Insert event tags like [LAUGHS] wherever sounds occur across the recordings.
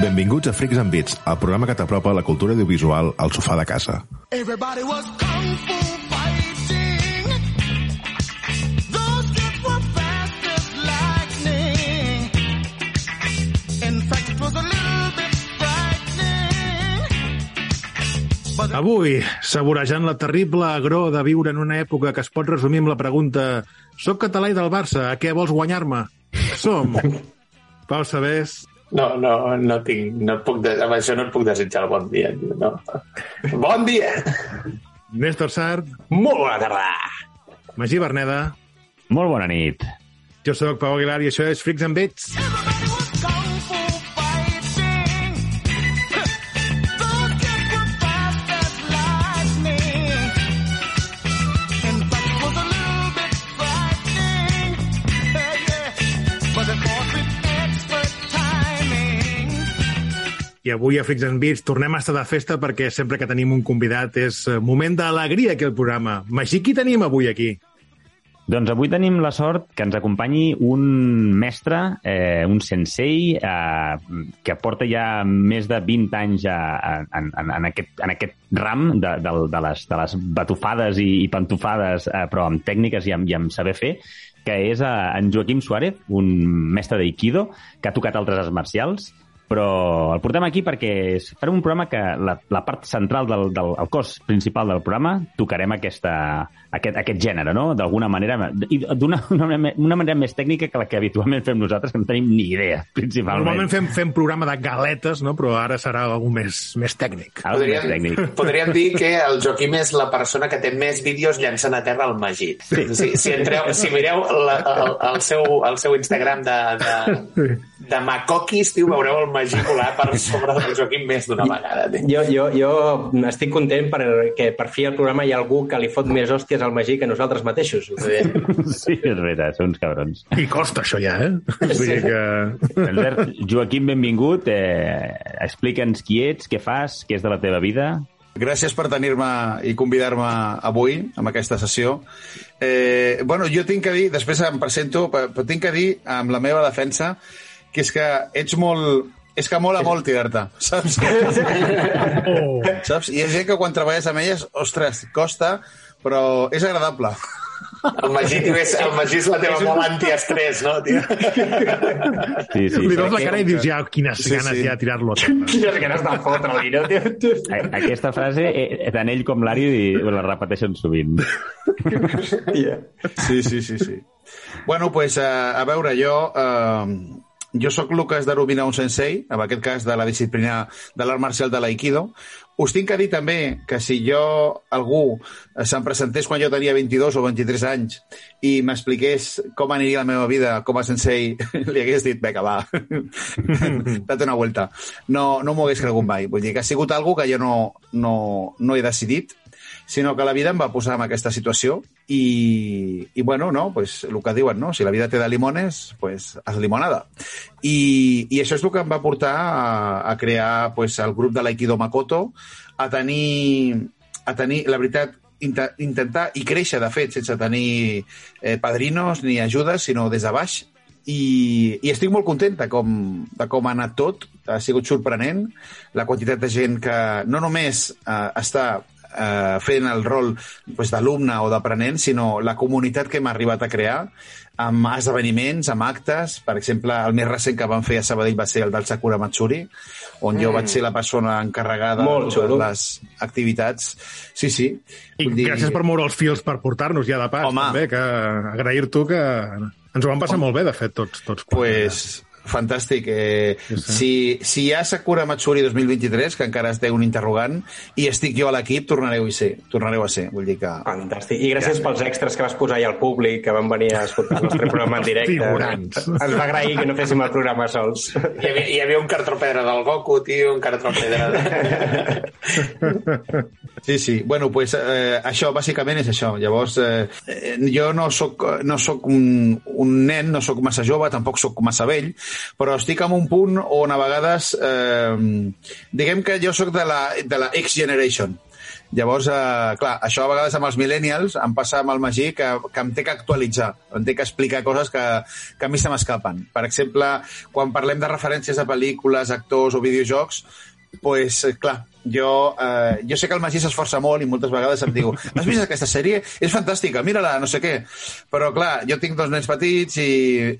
Benvinguts a Freaks and Beats, el programa que t'apropa la cultura audiovisual al sofà de casa. Everybody was kung fu Avui, saborejant la terrible agror de viure en una època que es pot resumir amb la pregunta «Soc català i del Barça, a què vols guanyar-me?» Som [LAUGHS] Pau Sabés, No, no, no tinc, no et puc, de, amb això no et puc desitjar el bon dia. No. Bon dia! Néstor Sart, Molt bona tarda! Magí Berneda, Molt bona nit. jo sóc Pau Aguilar i això és Freaks and Beats. everybody I avui a Freaks and Beats tornem a estar de festa perquè sempre que tenim un convidat és eh, moment d'alegria aquí al programa. Magí, qui tenim avui aquí? Doncs avui tenim la sort que ens acompanyi un mestre, eh, un sensei, eh, que porta ja més de 20 anys a, a, en, en, en, aquest, en aquest ram de, de, de, les, de les batufades i, i pantufades, eh, però amb tècniques i amb, i amb saber fer, que és eh, en Joaquim Suárez, un mestre d'Aikido, que ha tocat altres arts marcials, però el portem aquí perquè farem un programa que la, la part central del, del el cos principal del programa tocarem aquesta, aquest, aquest gènere, no? D'alguna manera, i d'una una, manera- una manera més tècnica que la que habitualment fem nosaltres, que no tenim ni idea, principalment. Normalment fem, fem programa de galetes, no? però ara serà algú més, més tècnic. Més Podríem, tècnic. podríem dir que el Joaquim és la persona que té més vídeos llançant a terra al Magí. Sí. Si, si, entreu, si mireu la, el, el, seu, el seu Instagram de, de, de Macoquis, tio, veureu el Magí colar per sobre del Joaquim més d'una vegada. Tio. Jo, jo, jo estic content perquè per fi al programa hi ha algú que li fot més hòsties al Magí que nosaltres mateixos. Sí, és veritat, són uns cabrons. I costa això ja, eh? Vull dir que... Albert, Joaquim, benvingut. Eh, Explica'ns qui ets, què fas, què és de la teva vida. Gràcies per tenir-me i convidar-me avui amb aquesta sessió. Eh, bueno, jo tinc que dir, després em presento, però tinc que dir, amb la meva defensa, que és que ets molt... És que mola molt tirar-te, saps? Oh. saps? I hi ha gent que quan treballes amb elles, ostres, costa, però és agradable. El Magí, tio, és, el Magí és la teva molt antiestrès, no, tio? Sí, sí. Li veus la cara i dius, ja, quines Sí, ganes sí. ja de tirar-lo a [LAUGHS] quines ganes de fotre-li, no? tio? a- Aquesta frase, eh, tant ell com l'Ari la repeteixen sovint. [LAUGHS] Sí, sí, sí, sí. Bueno, pues, uh, a veure, jo... Uh, jo sóc Lucas Darubina, un sensei, en aquest cas de la disciplina de l'art marcial de l'Aikido. Us tinc que dir també que si jo, algú, eh, se'm presentés quan jo tenia 22 o 23 anys i m'expliqués com aniria la meva vida com a sensei, [LAUGHS] li hagués dit, vinga, va, [LAUGHS] date una vuelta. No, no m'ho hagués cregut mai. Vull dir que ha sigut algo que jo no, no, no he decidit, sinó que la vida em va posar en aquesta situació i, i bueno, no, pues, el que diuen, no? si la vida te da limones, pues, haz limonada. I, I això és el que em va portar a, a crear pues, el grup de l'Aikido Makoto, a tenir, a tenir la veritat, inte- intentar i créixer, de fet, sense tenir eh, padrinos ni ajudes, sinó des de baix, i, i estic molt content de com, de com ha anat tot. Ha sigut sorprenent la quantitat de gent que no només eh, està eh, fent el rol pues, d'alumne o d'aprenent, sinó la comunitat que hem arribat a crear amb esdeveniments, amb actes. Per exemple, el més recent que vam fer a Sabadell va ser el del Sakura Matsuri, on jo vaig ser la persona encarregada Molt de les activitats. Sí, sí. I Vull dir- gràcies per moure els fils per portar-nos ja de pas, Home. també, que agrair-t'ho que ens ho vam passar molt bé, de fet, tots, tots. pues, fantàstic. Eh, si, si hi ha Sakura Matsuri 2023, que encara es té un interrogant, i estic jo a l'equip, tornareu a ser. Tornareu a ser. Vull dir que... Fantàstic. I gràcies pels extras que vas posar allà al públic, que van venir a escoltar el nostre programa en directe. Figurants. Ens va agrair que no féssim el programa sols. Hi havia, hi havia un cartropedra del Goku, tio, un cartropedra de... [LAUGHS] Sí, sí. Bueno, pues, eh, això, bàsicament és això. Llavors, eh, eh, jo no sóc, no sóc un, un nen, no sóc massa jove, tampoc sóc massa vell, però estic en un punt on a vegades... Eh, diguem que jo sóc de la, de la X-Generation. Llavors, eh, clar, això a vegades amb els millennials em passa amb el Magí que, que em té que actualitzar, em té que explicar coses que, que a mi se m'escapen. Per exemple, quan parlem de referències a pel·lícules, actors o videojocs, pues, eh, clar, jo, eh, jo sé que el Magí s'esforça molt i moltes vegades em diu has vist aquesta sèrie? És fantàstica, mira-la, no sé què. Però, clar, jo tinc dos nens petits i,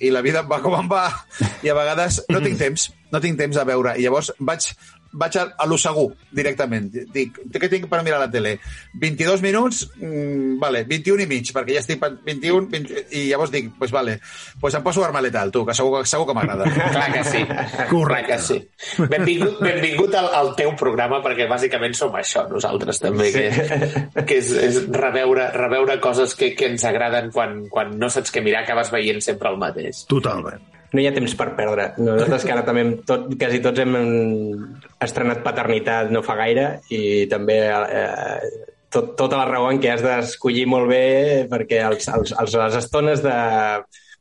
i la vida em va com em va i a vegades no tinc temps, no tinc temps a veure. I llavors vaig, vaig a, a lo segur, directament. Dic, què tinc per mirar la tele? 22 minuts? Mm, vale, 21 i mig, perquè ja estic... pa- 21, 20, i llavors dic, pues vale, pues em poso arma letal, tu, que segur, segur que m'agrada. [LAUGHS] Clar que sí. Clar que sí. Benvingut, benvingut al, al teu programa, perquè bàsicament som això, nosaltres també, que, que és, és reveure, reveure coses que, que ens agraden quan, quan no saps què mirar, acabes veient sempre el mateix. Totalment. No hi ha temps per perdre. Nosaltres que ara també tot, quasi tots hem estrenat paternitat no fa gaire i també eh, tot, tota la raó en què has d'escollir molt bé perquè els, els, els, les estones de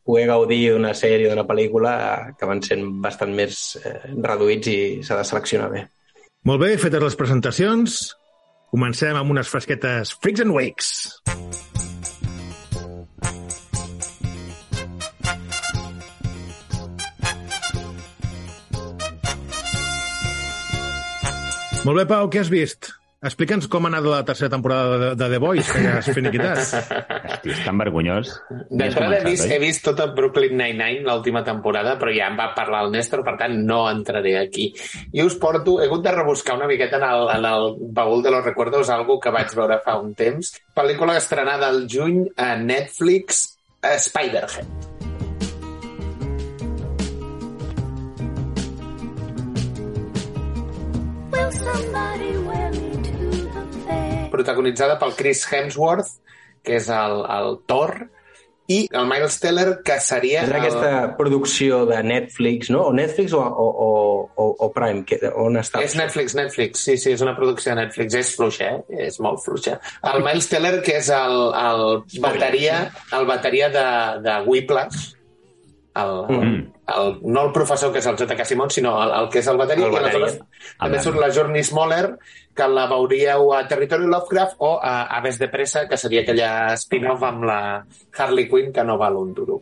poder gaudir d'una sèrie o d'una pel·lícula acaben sent bastant més eh, reduïts i s'ha de seleccionar bé. Molt bé, fetes les presentacions, comencem amb unes fresquetes Freaks and Wakes. Molt bé, Pau, què has vist? Explica'ns com ha anat la tercera temporada de, de The Boys, que ja has finiquitat. [LAUGHS] Hosti, és tan vergonyós. D'entrada he, vist, oi? he vist tota Brooklyn Nine-Nine, l'última temporada, però ja em va parlar el Néstor, per tant no entraré aquí. I us porto, he hagut de rebuscar una miqueta en el, en el baúl de los recuerdos, algo que vaig veure fa un temps. Pel·lícula estrenada al juny a Netflix, Spiderhead. Protagonitzada pel Chris Hemsworth, que és el, el Thor, i el Miles Teller, que seria... És el... aquesta producció de Netflix, no? O Netflix o, o, o, o, o Prime? Que, on està? És Netflix, Netflix. Sí, sí, és una producció de Netflix. És fluixa, eh? És molt fluixa. El Miles Teller, que és el, el bateria, el bateria de, de Whiplash, el, el, Mm. el, no el professor, que és el J.K. Simon, sinó el, el que és el bateria. El I bateria. aleshores també surt la Journey Smoller, que la veuríeu a Territory Lovecraft o a Aves de Pressa, que seria aquella spin-off amb la Harley Quinn, que no val un duro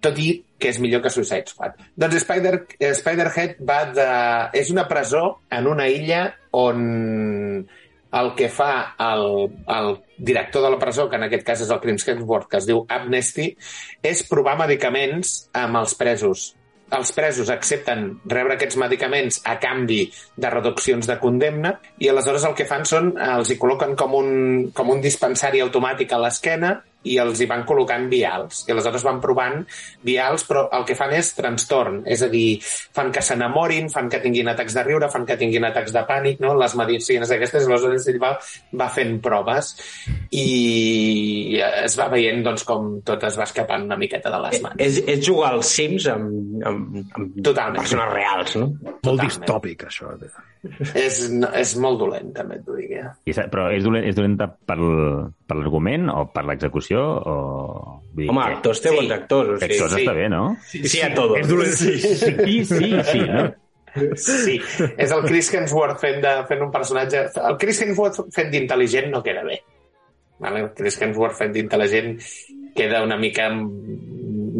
tot i que és millor que Suicide Squad. Doncs Spider, Spiderhead va de... és una presó en una illa on el que fa el, el director de la presó, que en aquest cas és el Chris Hemsworth, que es diu Amnesty, és provar medicaments amb els presos. Els presos accepten rebre aquests medicaments a canvi de reduccions de condemna i aleshores el que fan són, els hi col·loquen com un, com un dispensari automàtic a l'esquena i els hi van col·locant vials. I aleshores van provant vials, però el que fan és trastorn. És a dir, fan que s'enamorin, fan que tinguin atacs de riure, fan que tinguin atacs de pànic, no? les medicines aquestes, aleshores ell va, va fent proves i es va veient doncs, com tot es va escapant una miqueta de les mans. És, és jugar als Sims amb, amb, amb Totalment. persones reals, no? Molt Totalment. distòpic, això. És, no, és molt dolent, també et ho dic. Eh? I, però és, dolent, és dolenta per, l'argument o per l'execució? O... Vull dir Home, que- actors té Sí. bons actors. O sigui, Actors sí. està bé, no? sí, sí, a tot. És dolent. Sí, sí, sí, no? Sí, és el Chris Hemsworth fent, de, fent un personatge... El Chris Hemsworth fent d'intel·ligent no queda bé. Vale? El Chris Hemsworth fent d'intel·ligent queda una mica...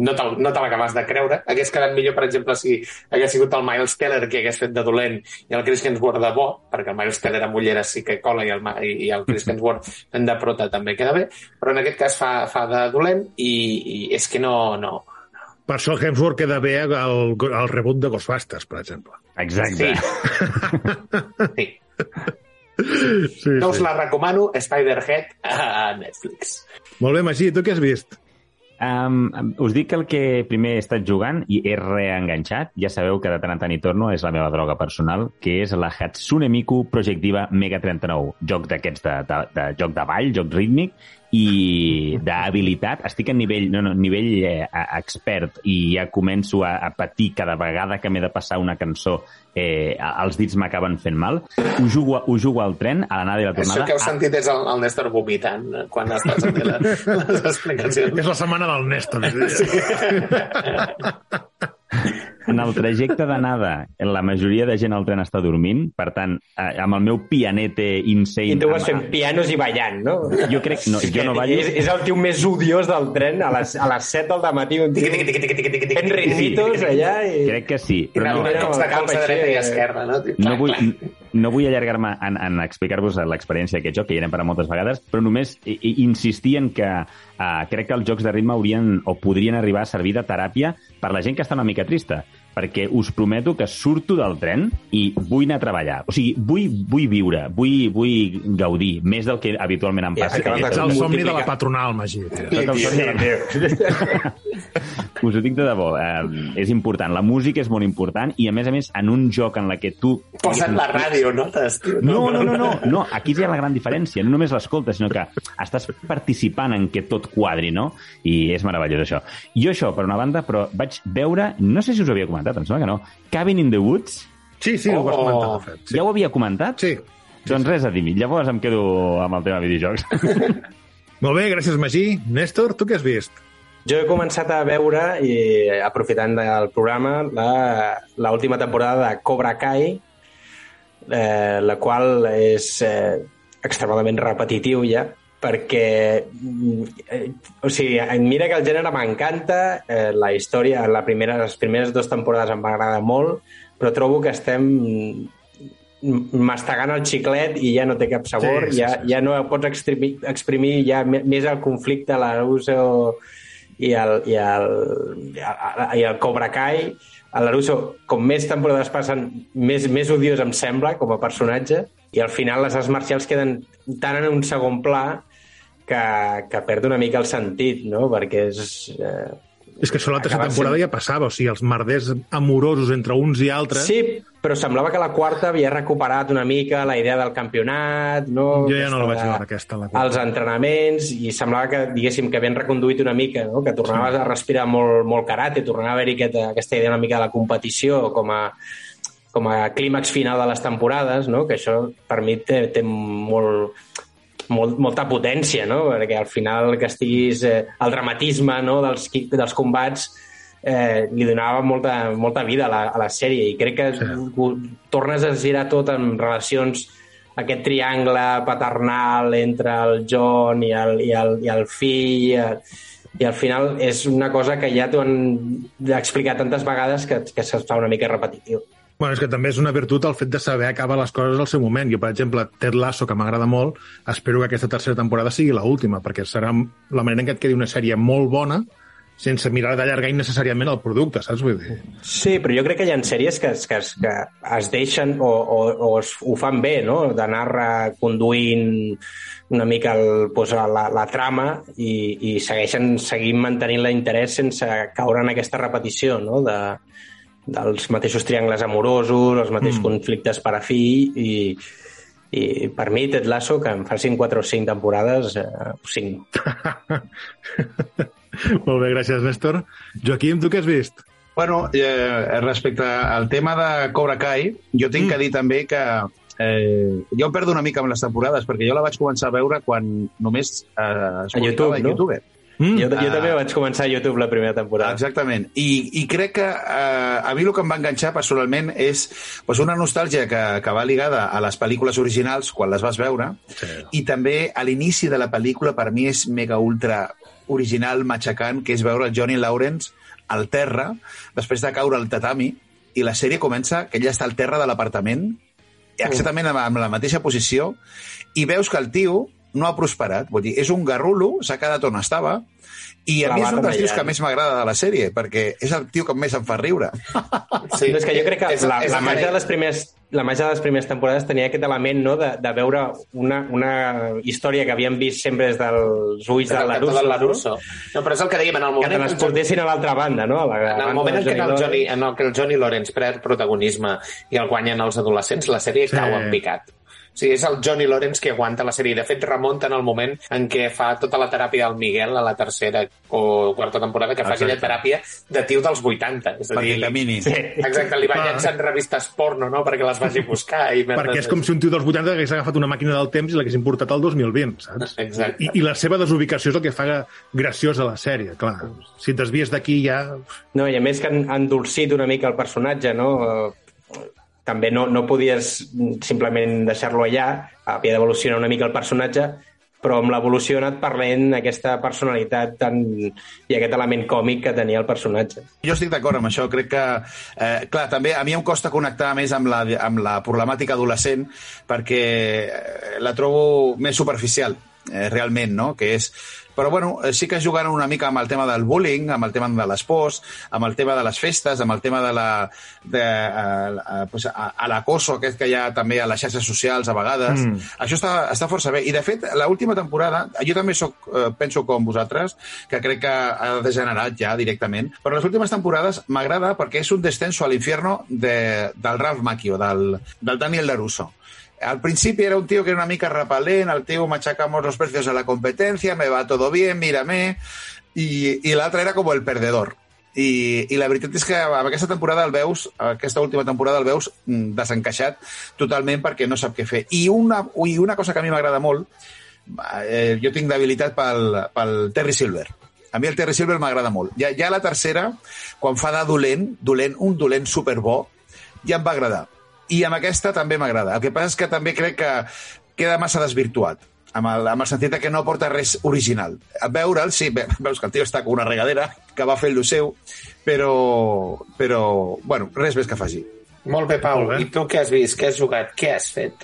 No te, no te l'acabes de creure. Hagués quedat millor, per exemple, si hagués sigut el Miles Teller que hagués fet de dolent i el Chris Hemsworth de bo, perquè el Miles Teller amb ulleres sí que cola i el, i el Chris Hemsworth fent de prota també queda bé, però en aquest cas fa, fa de dolent i, i és que no, no, Per això Hemsworth queda bé al, al reboot de Ghostbusters, per exemple. Exacte. Sí. sí. [LAUGHS] Sí, No us sí. la recomano, Spiderhead a Netflix. Molt bé, Magí, tu què has vist? Um, us dic que el que primer he estat jugant i he reenganxat, ja sabeu que de tant en tant hi torno, és la meva droga personal, que és la Hatsune Miku Project Diva Mega 39, joc d'aquests de, de, de, joc de ball, joc rítmic, i d'habilitat, estic a nivell, no, no, nivell eh, expert i ja començo a, a patir cada vegada que m'he de passar una cançó eh, els dits m'acaben fent mal. Ho jugo, ho jugo al tren, a l'anada i la Això tornada. que heu sentit és el, el Néstor vomitant eh, quan estàs fent les, [LAUGHS] les explicacions. És la setmana del Néstor. [LAUGHS] En el trajecte d'anada, la majoria de gent al tren està dormint, per tant, amb el meu pianete insane... I tu vas fent pianos i ballant, no? Jo crec... No, jo no ballo... És, és el tio més odiós del tren a les, a les 7 del matí, un tio fent ritmitos allà i... Crec que sí, però no, cops de Cap calça dreta i esquerra, no? no vull, no vull allargar-me en, en explicar-vos l'experiència d'aquest joc, que ja n'hem parlat moltes vegades, però només insistir en que uh, crec que els jocs de ritme haurien o podrien arribar a servir de teràpia per la gent que està una mica trista perquè us prometo que surto del tren i vull anar a treballar. O sigui, vull, vull viure, vull, vull gaudir, més del que habitualment em passa. de- És el somni de la patronal, Magí. Sóc el somni de la- Us ho dic de debò, eh, és important. La música és molt important i, a més a més, en un joc en la que tu... Posa't la ràdio, no? No, no, no, no, no, aquí hi ha la gran diferència. No només l'escoltes, sinó que estàs participant en que tot quadri, no? I és meravellós, això. Jo això, per una banda, però vaig veure, no sé si us ho havia comentat, em sembla que no, Cabin in the Woods, Sí, sí, ho has Oh. comentat, de fet. sí. ja ho havia comentat? Sí. Doncs res a dir Llavors em quedo amb el tema de videojocs. [LAUGHS] Molt bé, gràcies, Magí. Néstor, tu què has vist? Jo he començat a veure, i aprofitant del programa, la, la última temporada de Cobra Kai, eh, la qual és eh, extremadament repetitiu ja, perquè mm, eh, o sigui, mira que el gènere m'encanta, eh, la història, la primera, les primeres dues temporades em va agradar molt, però trobo que estem mm, mastegant el xiclet i ja no té cap sabor, Sí, sí, ja, sí, ja no pots exprimir, exprimir ja més el conflicte, l'Aruso i el, i el, i el, i el Cobra Kai. El Laruso, com més temporades passen, més, més odiós em sembla com a personatge, i al final les arts marcials queden tan en un segon pla que, que perd una mica el sentit, no? Perquè és... Eh, És que això la tercera Acaba temporada sent- ja passava, o sigui, els merders amorosos entre uns i altres... Sí, però semblava que la quarta havia recuperat una mica la idea del campionat, no? Jo ja no la vaig veure, aquesta, la quarta. Els entrenaments, i semblava que, diguéssim, que havien reconduït una mica, no? que tornaves a respirar molt, molt karate, tornava a haver-hi aquesta, aquesta idea una mica de la competició com a, com a clímax final de les temporades, no? que això per mi té, té molt, molt, molta potència, no? perquè al final que estiguis... Eh, el dramatisme no? dels, dels combats eh, li donava molta, molta vida a la, a la sèrie i crec que sí. tornes a girar tot en relacions aquest triangle paternal entre el John i el, i el, i el fill i, el, i al final és una cosa que ja t'ho han explicat tantes vegades que, que se't fa una mica repetitiu. Bueno, és que també és una virtut el fet de saber acabar les coses al seu moment. Jo, per exemple, Ted Lasso, que m'agrada molt, espero que aquesta tercera temporada sigui la última, perquè serà la manera en què et quedi una sèrie molt bona sense mirar d'allargar innecessàriament el producte, saps? Vull dir, Sí, però jo crec que hi ha sèries que, que, que es deixen o, o, o es, ho fan bé, no? d'anar reconduint una mica el, doncs, la, la trama i, i segueixen seguint mantenint l'interès sense caure en aquesta repetició no? de, dels mateixos triangles amorosos, els mateixos mm. conflictes per a fi i, i per mi Ted Lasso, que em facin 4 o 5 temporades, eh, 5. [LAUGHS] molt bé, gràcies, Néstor. Joaquim, tu què has vist? Bueno, eh, respecte al tema de Cobra Kai, jo tinc mm. que dir també que eh, jo em perdo una mica amb les temporades, perquè jo la vaig començar a veure quan només eh, es A YouTube, no? YouTube. Mm? Jo, jo Ah. també vaig començar a YouTube la primera temporada. Exactament. I, i crec que eh, a mi el que em va enganxar personalment és pues, una nostàlgia que, que va ligada a les pel·lícules originals quan les vas veure Sí. i també a l'inici de la pel·lícula per mi és mega ultra original, matxacant, que és veure el Johnny Lawrence al terra després de caure al tatami i la sèrie comença que ell està al terra de l'apartament exactament amb, amb la mateixa posició i veus que el tio no ha prosperat. Vull dir, és un garrulo, s'ha quedat on estava, i a La mi és un dels tios que més m'agrada de la sèrie, perquè és el tio que més em fa riure. Sí, No, és que jo crec que és, la, és la màgia de que les primeres la màgia de les primeres temporades tenia aquest element no, de, de veure una, una història que havíem vist sempre des dels ulls de la Larusso. No, però és el que dèiem, en el que moment te en les portessin a l'altra banda, no? A la, en el banda moment en què, el Lawrence. Johnny, en el que el Johnny Lawrence perd protagonisme i el guanyen els adolescents, la sèrie Sí. cau en picat. O sigui, és el Johnny Lawrence que aguanta la sèrie. De fet, remunta en el moment en què fa tota la teràpia del Miguel a la tercera o quarta temporada, que fa Exacte. aquella teràpia de tio dels 80. És a Perquè dir, li- camini. Sí. Exacte, li va Clar. llançant revistes porno, no?, perquè les vagi a buscar. I Perquè és com si un tio dels 80 hagués agafat una màquina del temps i l'hagués importat al 2020, saps? Exacte. I, I la seva desubicació és el que fa graciosa la sèrie, clar. Si et desvies d'aquí ja... No, i a més que han han endolcit una mica el personatge, no? També no, no podies simplement deixar-lo allà, havia d'evolucionar una mica el personatge, però amb l'evolució ha anat perdent aquesta personalitat tan, i aquest element còmic que tenia el personatge. Jo estic d'acord amb això, crec que... Eh, clar, també a mi em costa connectar més amb la, amb la problemàtica adolescent perquè eh, la trobo més superficial, eh, realment, no? Que és... Però, bueno, eh, sí que jugant una mica amb el tema del bullying, amb el tema de les pors, amb el tema de les festes, amb el tema de la... De, eh, eh, pues, a, a l'acoso aquest que hi ha també a les xarxes socials a vegades. Mm. Això està, està força bé. I, de fet, l'última temporada, jo també soc, penso com vosaltres, que crec que ha degenerat ja directament, però les últimes temporades m'agrada perquè és un descenso a l'infierno de, del Ralph Macchio, del, del Daniel LaRusso. Al principi era un tío que era una mica repelent, el tío machacamos los precios de la competencia, me va todo bien, mírame, i, i l'altre era com el perdedor. I, I la veritat és que amb aquesta temporada el veus, aquesta última temporada el veus mm, desencaixat totalment perquè no sap què fer. I una, i una cosa que a mi m'agrada molt, eh, jo tinc debilitat pel, pel Terry Silver. A mi el Terry Silver m'agrada molt. Ja, ja la tercera, quan fa de dolent, dolent, un dolent superbo, ja em va agradar. I amb aquesta també m'agrada. El que passa és que també crec que queda massa desvirtuat amb el, amb el sentit que no porta res original. A veure'l, sí, ve- veus que el tio està com una regadera, que va fer el seu, però, però bueno, res més que faci. Molt bé, Pau. Molt bé. I tu què has vist? Què has jugat? Què has fet?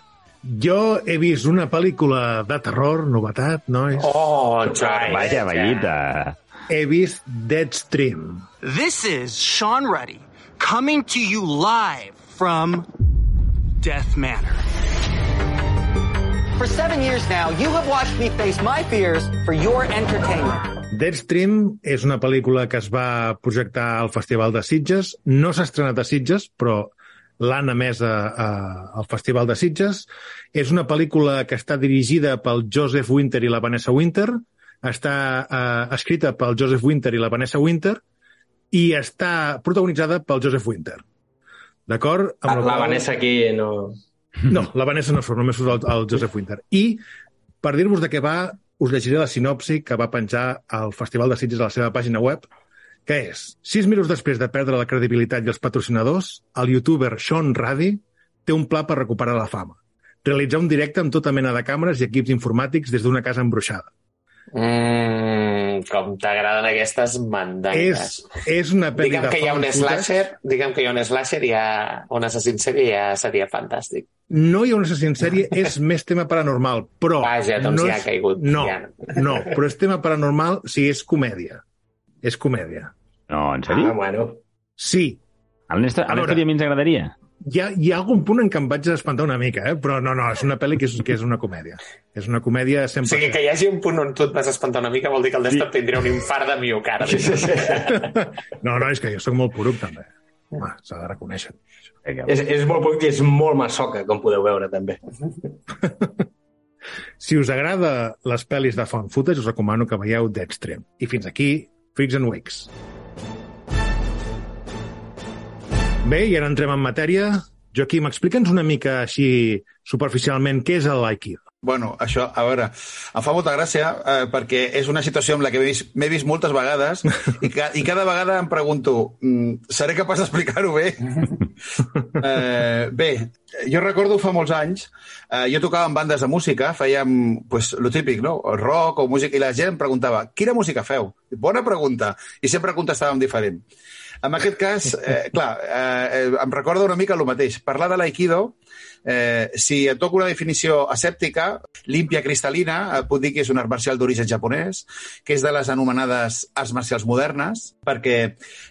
Jo he vist una pel·lícula de terror, novetat, nois. Oh, Jordi. Vaja, vallita. He vist Deadstream. This is Sean Ruddy coming to you live from Death Manor. For seven years now, you have watched me face my fears for your entertainment. Deadstream és una pel·lícula que es va projectar al Festival de Sitges. No s'ha estrenat a Sitges, però l'han emès a, a, al Festival de Sitges. És una pel·lícula que està dirigida pel Joseph Winter i la Vanessa Winter, està eh, escrita pel Joseph Winter i la Vanessa Winter i està protagonitzada pel Joseph Winter. D'acord? Amb La, la qual- Vanessa aquí no... no, la Vanessa no surt, només surt el, el Joseph Winter. I, per dir-vos de què va, us llegiré la sinopsi que va penjar al Festival de Sitges a la seva pàgina web, que és, sis minuts després de perdre la credibilitat i els patrocinadors, el youtuber Sean Ruddy té un pla per recuperar la fama. Realitzar un directe amb tota mena de càmeres i equips informàtics des d'una casa embruixada. Mm, com t'agraden aquestes mandangues. És, és una pel·li Digue'm de que hi ha un slasher, digue'm que hi ha un slasher i hi ha un assassí en sèrie ja seria fantàstic. No hi ha una assassí en sèrie, [LAUGHS] és més tema paranormal, però... Vaja, doncs no ja ha és- caigut, No, ja. no, però és tema paranormal si és comèdia. És comèdia. No, en sèrio? Ah, bueno. Sí, A. Néstor i a mi ens agradaria. Hi ha, hi ha algun punt en què em vaig espantar una mica, eh? però no, no, és una pel·li que és, que és una comèdia. És una comèdia O 100%. sigui, que hi hagi un punt on tu et vas espantar una mica vol dir que el Desktop tindria un infart de miocardi. No, no, és que jo sóc molt poruc, també. Home, s'ha de reconèixer. És, és molt poc i és molt massoca, com podeu veure, també. [LAUGHS] Si us agrada les pel·lis de found footage, us recomano que veieu Deadstream. I fins aquí, Freaks and Wakes. Bé, i ara entrem en matèria. Joaquim, explica'ns una mica així superficialment què és l'Aikido. Bueno, això, a veure, em fa molta gràcia eh, perquè és una situació amb la que m'he vist, vist moltes vegades [LAUGHS] i, ca, i cada vegada em pregunto mm, seré capaç d'explicar-ho bé? [LAUGHS] eh, bé, jo recordo fa molts anys, eh, jo tocava en bandes de música, fèiem pues, lo típic, no? El rock o música, i la gent em preguntava, quina música feu? Bona pregunta. I sempre contestàvem diferent. En aquest cas, eh, clar, eh, eh, em recorda una mica el mateix. Parlar de l'aikido, eh, si et toco una definició asèptica, límpia cristal·lina, eh, puc dir que és un art marcial d'origen japonès, que és de les anomenades arts marcials modernes, perquè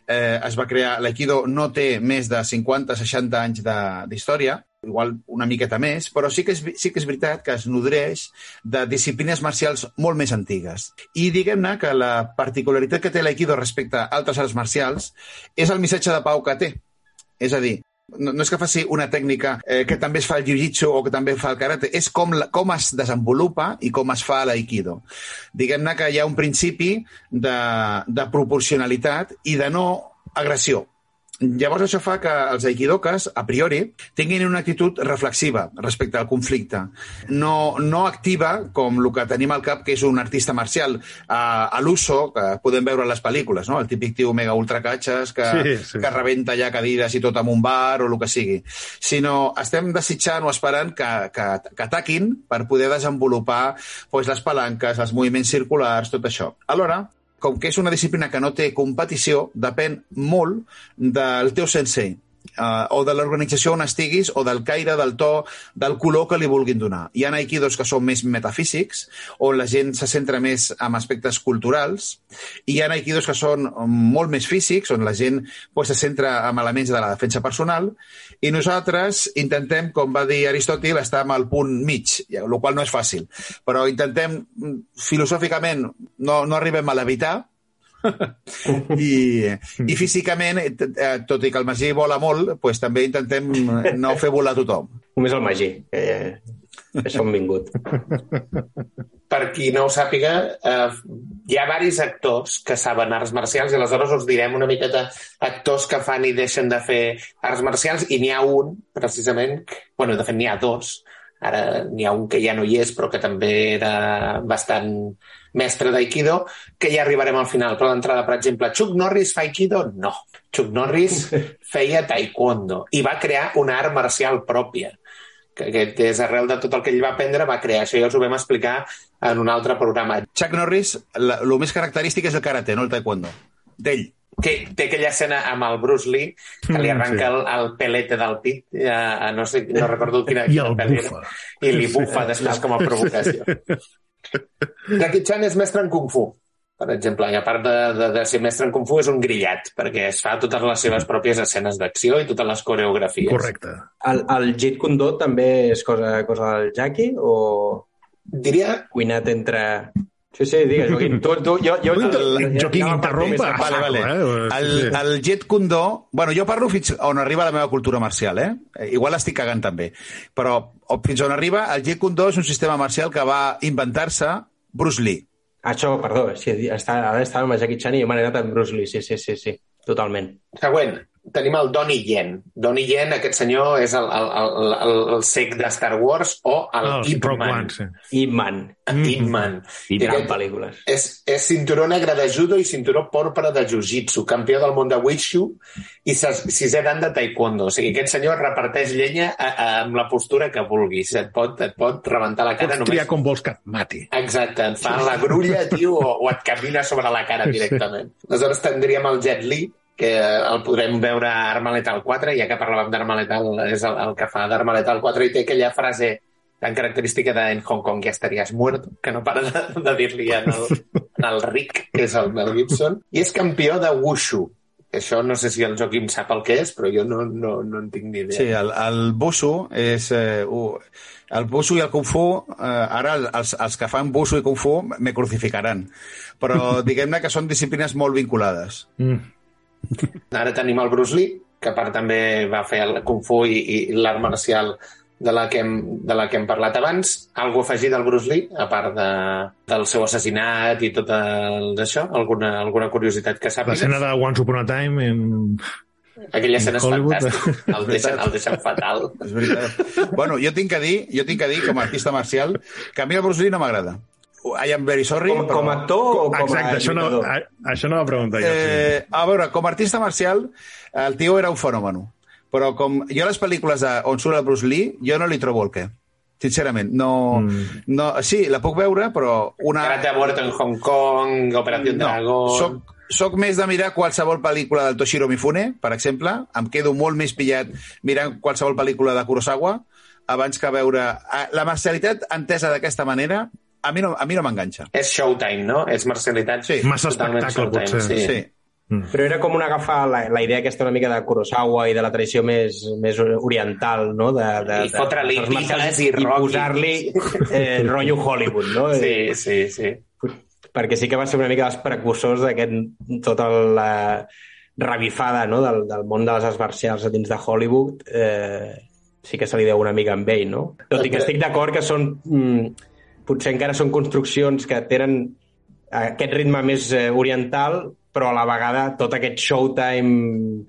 eh, es va crear... L'aikido no té més de 50-60 anys d'història, igual una miqueta més, però sí que, és, sí que és veritat que es nodreix de disciplines marcials molt més antigues. I diguem-ne que la particularitat que té l'aikido respecte a altres arts marcials és el missatge de pau que té. És a dir, no, no és que faci una tècnica eh, que també es fa el jiu-jitsu o que també fa el karate, és com, la, com es desenvolupa i com es fa l'aikido. Diguem-ne que hi ha un principi de, de proporcionalitat i de no agressió. Llavors això fa que els aikidokas, a priori, tinguin una actitud reflexiva respecte al conflicte. No, no activa com el que tenim al cap, que és un artista marcial, a, a l'uso, que podem veure a les pel·lícules, no? el típic tio mega ultracatxes que, Sí, sí. que rebenta ja cadires i tot amb un bar o el que sigui. Sinó estem desitjant o esperant que, que, que ataquin per poder desenvolupar pues, les palanques, els moviments circulars, tot això. Alhora, com que és una disciplina que no té competició, depèn molt del teu sensei uh, o de l'organització on estiguis, o del caire, del to, del color que li vulguin donar. Hi ha aikidos que són més metafísics, on la gent se centra més en aspectes culturals, i hi ha aikidos que són molt més físics, on la gent pues, se centra en elements de la defensa personal, i nosaltres intentem, com va dir Aristòtil, estar amb el punt mig, el qual no és fàcil, però intentem, mm, filosòficament, no, no arribem a levitar, i, i físicament, eh, eh, tot i que el Magí vola molt, pues, també intentem no fer volar tothom. Només el Magí, que això hem vingut. per qui no ho sàpiga, eh, hi ha varis actors que saben arts marcials i aleshores us direm una miqueta actors que fan i deixen de fer arts marcials i n'hi ha un, precisament, que- bueno, de fet n'hi ha dos, ara n'hi ha un que ja no hi és però que també era bastant mestre d'Aikido, que ja arribarem al final. Però d'entrada, per exemple, Chuck Norris fa Aikido? No. Chuck Norris [LAUGHS] feia Taekwondo i va crear una art marcial pròpia que, que és arrel de tot el que ell va aprendre, va crear. Això ja us ho vam explicar en un altre programa. Chuck Norris, el més característic és el karate, no el taekwondo. D'ell. Que té aquella escena amb el Bruce Lee, que li Mm, arranca sí. el, el pelete del pit, ja, no, sé, no recordo quina, I quina el pel·li era, bufa. i li bufa després com a provocació. [LAUGHS] Jackie Chan és mestre en Kung Fu, per exemple, i a part de, de, de ser mestre en Kung Fu és un grillat, perquè es fa totes les seves pròpies escenes d'acció i totes les coreografies. Correcte. El, el Jeet Kune Do també és cosa, cosa del Jackie o Diria cuinat entre... Sí, sí, digues, [LAUGHS] Joaquim. Tu, tu, jo, jo, El- Joaquim per interrompa. primers. Vale, vale. eh? El, el Jet Kune-Do... Bueno, jo parlo fins on arriba la meva cultura marcial, eh? Eh, Igual estic cagant també. Però o- fins on arriba, el Jet Kune-Do és un sistema marcial que va inventar-se Bruce Lee. Això, perdó, sí, està, ara estàvem amb Jackie Chan i m'he anat amb Bruce Lee, sí, sí, sí, sí, totalment. Següent, tenim el Donnie Yen. Donnie Yen, aquest senyor, és el, el, el, el, el sec de Star Wars o el Ah, Ip Man. Sí. Ip Man, Ip Man. Ip I gran aquest pel·lícules. És, és cinturó negre de judo i cinturó porpra de jiu-jitsu, campió del món de Wushu i ses- sisè dan de taekwondo. O sigui, aquest senyor reparteix llenya a, a, amb la postura que vulguis. Et pot, et pot rebentar la cara Pots triar només... com vols que et mati. Exacte, et fa la grulla, tio, o, o et camina sobre la cara directament. Aleshores tindríem el Jet Li, que el podrem veure a Arma Letal 4, ja que parlàvem d'Arma Letal, és el, el que fa d'Arma Letal 4, i té aquella frase tan característica de en Hong Kong ja estaries muerto, que no para de, de dir-li en, el, en el Rick, que és el Mel Gibson, i és campió de Wushu. Això no sé si el Joaquim sap el que és, però jo no, no, no en tinc ni idea. Sí, el, el Busu és... Eh, uh, el Busu i el Kung Fu, eh, ara els, els que fan Busu i Kung Fu me crucificaran. Però [LAUGHS] diguem-ne que són disciplines molt vinculades. Mm. Ara tenim el Bruce Lee, que a part també va fer el Kung Fu i, i l'art marcial de la, que hem, de la que hem parlat abans. Algo afegit del Bruce Lee, a part de, del seu assassinat i tot el d'això? Alguna, alguna curiositat que sàpigues? L'escena de Once Upon a Time en... Aquella escena és Hollywood. fantàstica. El deixen, el deixen [LAUGHS] fatal. És veritat. bueno, jo tinc que dir, jo tinc que dir com a artista marcial que a mi el Bruce Lee no m'agrada. I am very sorry. Com, com a actor o com Exacte, a això no, a, això no va preguntar jo. Sí. Eh, a veure, com a artista marcial, el tio era un fenomen. Però com jo les pel·lícules de, on surt el Bruce Lee, jo no li trobo el què. Sincerament, no, mm. no... Sí, la puc veure, però una... Karate ha muerto en Hong Kong, Operación Dragón... Soc, soc més de mirar qualsevol pel·lícula del Toshiro Mifune, per exemple. Em quedo molt més pillat mirant qualsevol pel·lícula de Kurosawa abans que veure... Ah, La marcialitat entesa d'aquesta manera a mi no, a mi no m'enganxa. És Showtime, no? És marcialitat. Sí. Massa espectacle, Showtime, potser. Sí. Sí. Però era com un agafar la, la idea aquesta una mica de Kurosawa i de la tradició més, més oriental, no? De, de, I fotre-li píxeles i i posar-li eh, rotllo Hollywood, no? Sí, sí, sí. perquè sí que va ser una mica dels precursors d'aquest tota la revifada no? del, del món de les arts marcials a dins de Hollywood eh, sí que se li deu una mica amb ell, no? Tot i que estic d'acord que són mm, potser encara són construccions que tenen aquest ritme més eh, oriental, però a la vegada tot aquest showtime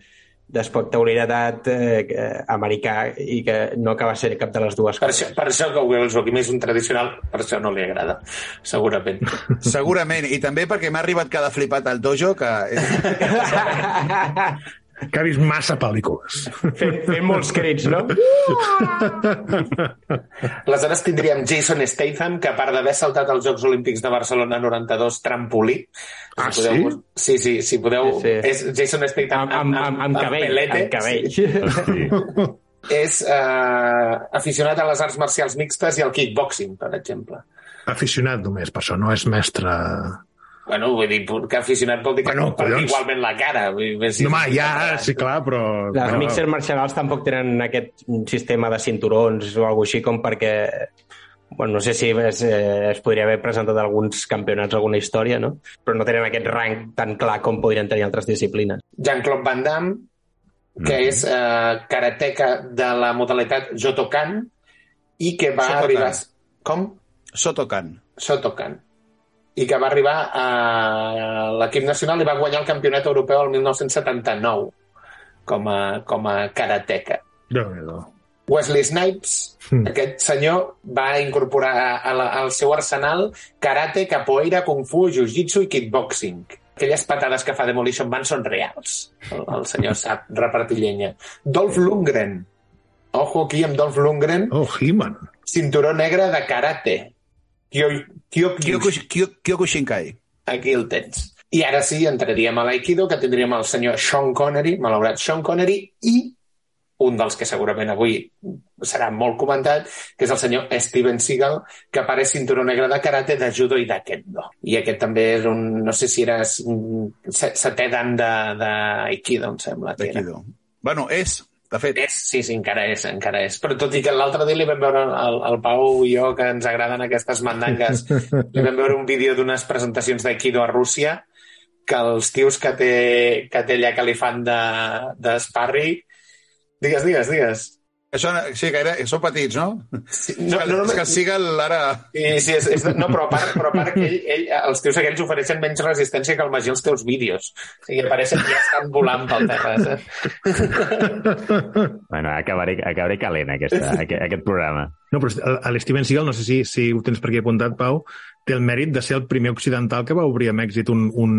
d'espectacularitat eh, que- americà i que no acaba de ser cap de les dues Per coses. això, per això que el Joaquim és un tradicional, per això no li agrada, segurament. [LAUGHS] Segurament. I també perquè m'ha arribat cada flipat al dojo que... [LAUGHS] Que ha vist massa pel·lícules. Fent, fent molts crits, no? [LAUGHS] Aleshores tindríem Jason Statham, que a part d'haver saltat als Jocs Olímpics de Barcelona 92 trampolí, Ah, si podeu, sí? Sí, si podeu... Sí, sí. És Jason Statham Amb, amb, amb, amb cabell, pelete, amb cabell. Sí. És eh, aficionat a les arts marcials mixtes i al kickboxing, per exemple. Aficionat només, per això no és mestre... Bueno, vull dir que aficionat vol dir que Bueno, igualment la cara. Vull dir, si- No, home, ja, sí, clar, però... Les però- mixers marcials tampoc tenen aquest sistema de cinturons o alguna així com perquè bueno, no sé si es, eh, es podria haver presentat alguns campionats, alguna història, no? Però no tenen aquest rang tan clar com podrien tenir altres disciplines. Jean-Claude Van Damme, que és eh, karateca de la modalitat Jotokan i que va Shotokan. arribar... Com? Sotokan. Shotokan. I que va arribar a l'equip nacional i va guanyar el campionat europeu el 1979 com a, com a karateca. Déu-n'hi-do. Wesley Snipes, Mm. aquest senyor, va incorporar a la, al seu arsenal karate, capoeira, kung fu, jiu-jitsu i kickboxing. Aquelles patades que fa Demolition Man són reals. El, el senyor [LAUGHS] sap repartir llenya. Dolph Lundgren. Ojo aquí amb Dolph Lundgren. Oh, He-Man. Cinturó negre de karate. Kyokushinkai. Aquí el tens. I ara sí, entraríem a l'Aikido, que tindríem el senyor Sean Connery, malaurat Sean Connery, i un dels que segurament avui serà molt comentat, que és el senyor Steven Seagal, que apareix cinturó negre de karate, de judo i de kendo. I aquest també és un, no sé si era set- setè dan de- d'Aikido, em sembla que era. Bueno, és, de fet. És, sí, sí, encara és, encara és. Però tot i que l'altre dia li vam veure el, el Pau i jo, que ens agraden aquestes mandangues, [LAUGHS] li vam veure un vídeo d'unes presentacions d'Aikido a Rússia, que els tios que té, que té allà que li fan de, de sparring... Digues, digues, digues. Això, sí, que era, són petits, no? Sí, [LAUGHS] No, no, és que el Seagal ara... Sí, sí, és, és, no, però a part, però a part que ell, ell, els tios aquells ofereixen menys resistència que el Magí als teus vídeos. O sigui, apareixen que ja estan volant pel terra. Saps? [LAUGHS] Bueno, acabaré, acabaré calent aquesta, aquest, aquest programa. No, però el- el Steven Seagal, no sé si, si ho tens per aquí apuntat, Pau, té el mèrit de ser el primer occidental que va obrir amb èxit un, un,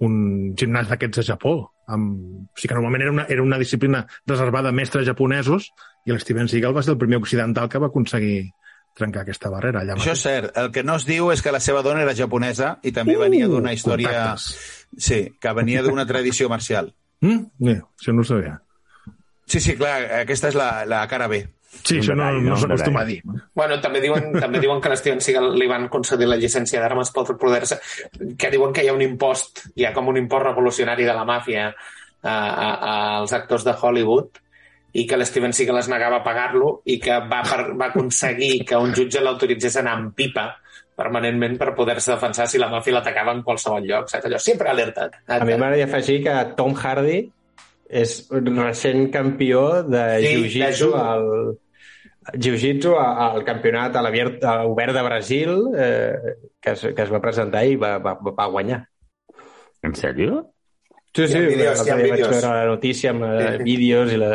un gimnàs d'aquests a Japó. Amb... O sigui que normalment era una, era una disciplina reservada a mestres japonesos i el Steven Seagal va ser el primer occidental que va aconseguir trencar aquesta barrera allà Això és mateix. cert. El que no es diu és que la seva dona era japonesa i també Uh, venia d'una història... contactes. Sí, que venia d'una tradició marcial. [LAUGHS] Mm? Bé, això no ho sabia. Sí, sí, clar, aquesta és la, la cara B. Sí, això no, no no? S'acostuma a dir. Bueno, també diuen, també diuen que a l'Steven Seagal li van concedir la llicència d'armes per poder-se... Que diuen que hi ha un impost, hi ha com un impost revolucionari de la màfia a, a, a, als actors de Hollywood i que l'Steven Seagal es negava a pagar-lo i que va, per, va aconseguir que un jutge l'autoritzés a anar amb pipa permanentment per poder-se defensar si la màfia l'atacava en qualsevol lloc. Saps? Allò sempre alerta. A mi m'agradaria afegir que Tom Hardy és recent campió de Sí, de jiu-jitsu al jiu-jitsu al campionat a l'Obert de Brasil eh, que, es, que es va presentar i va, va, va guanyar. En sèrio? Sí, ha vídeos, vaig vídeos. veure la notícia amb eh, Sí. vídeos i la,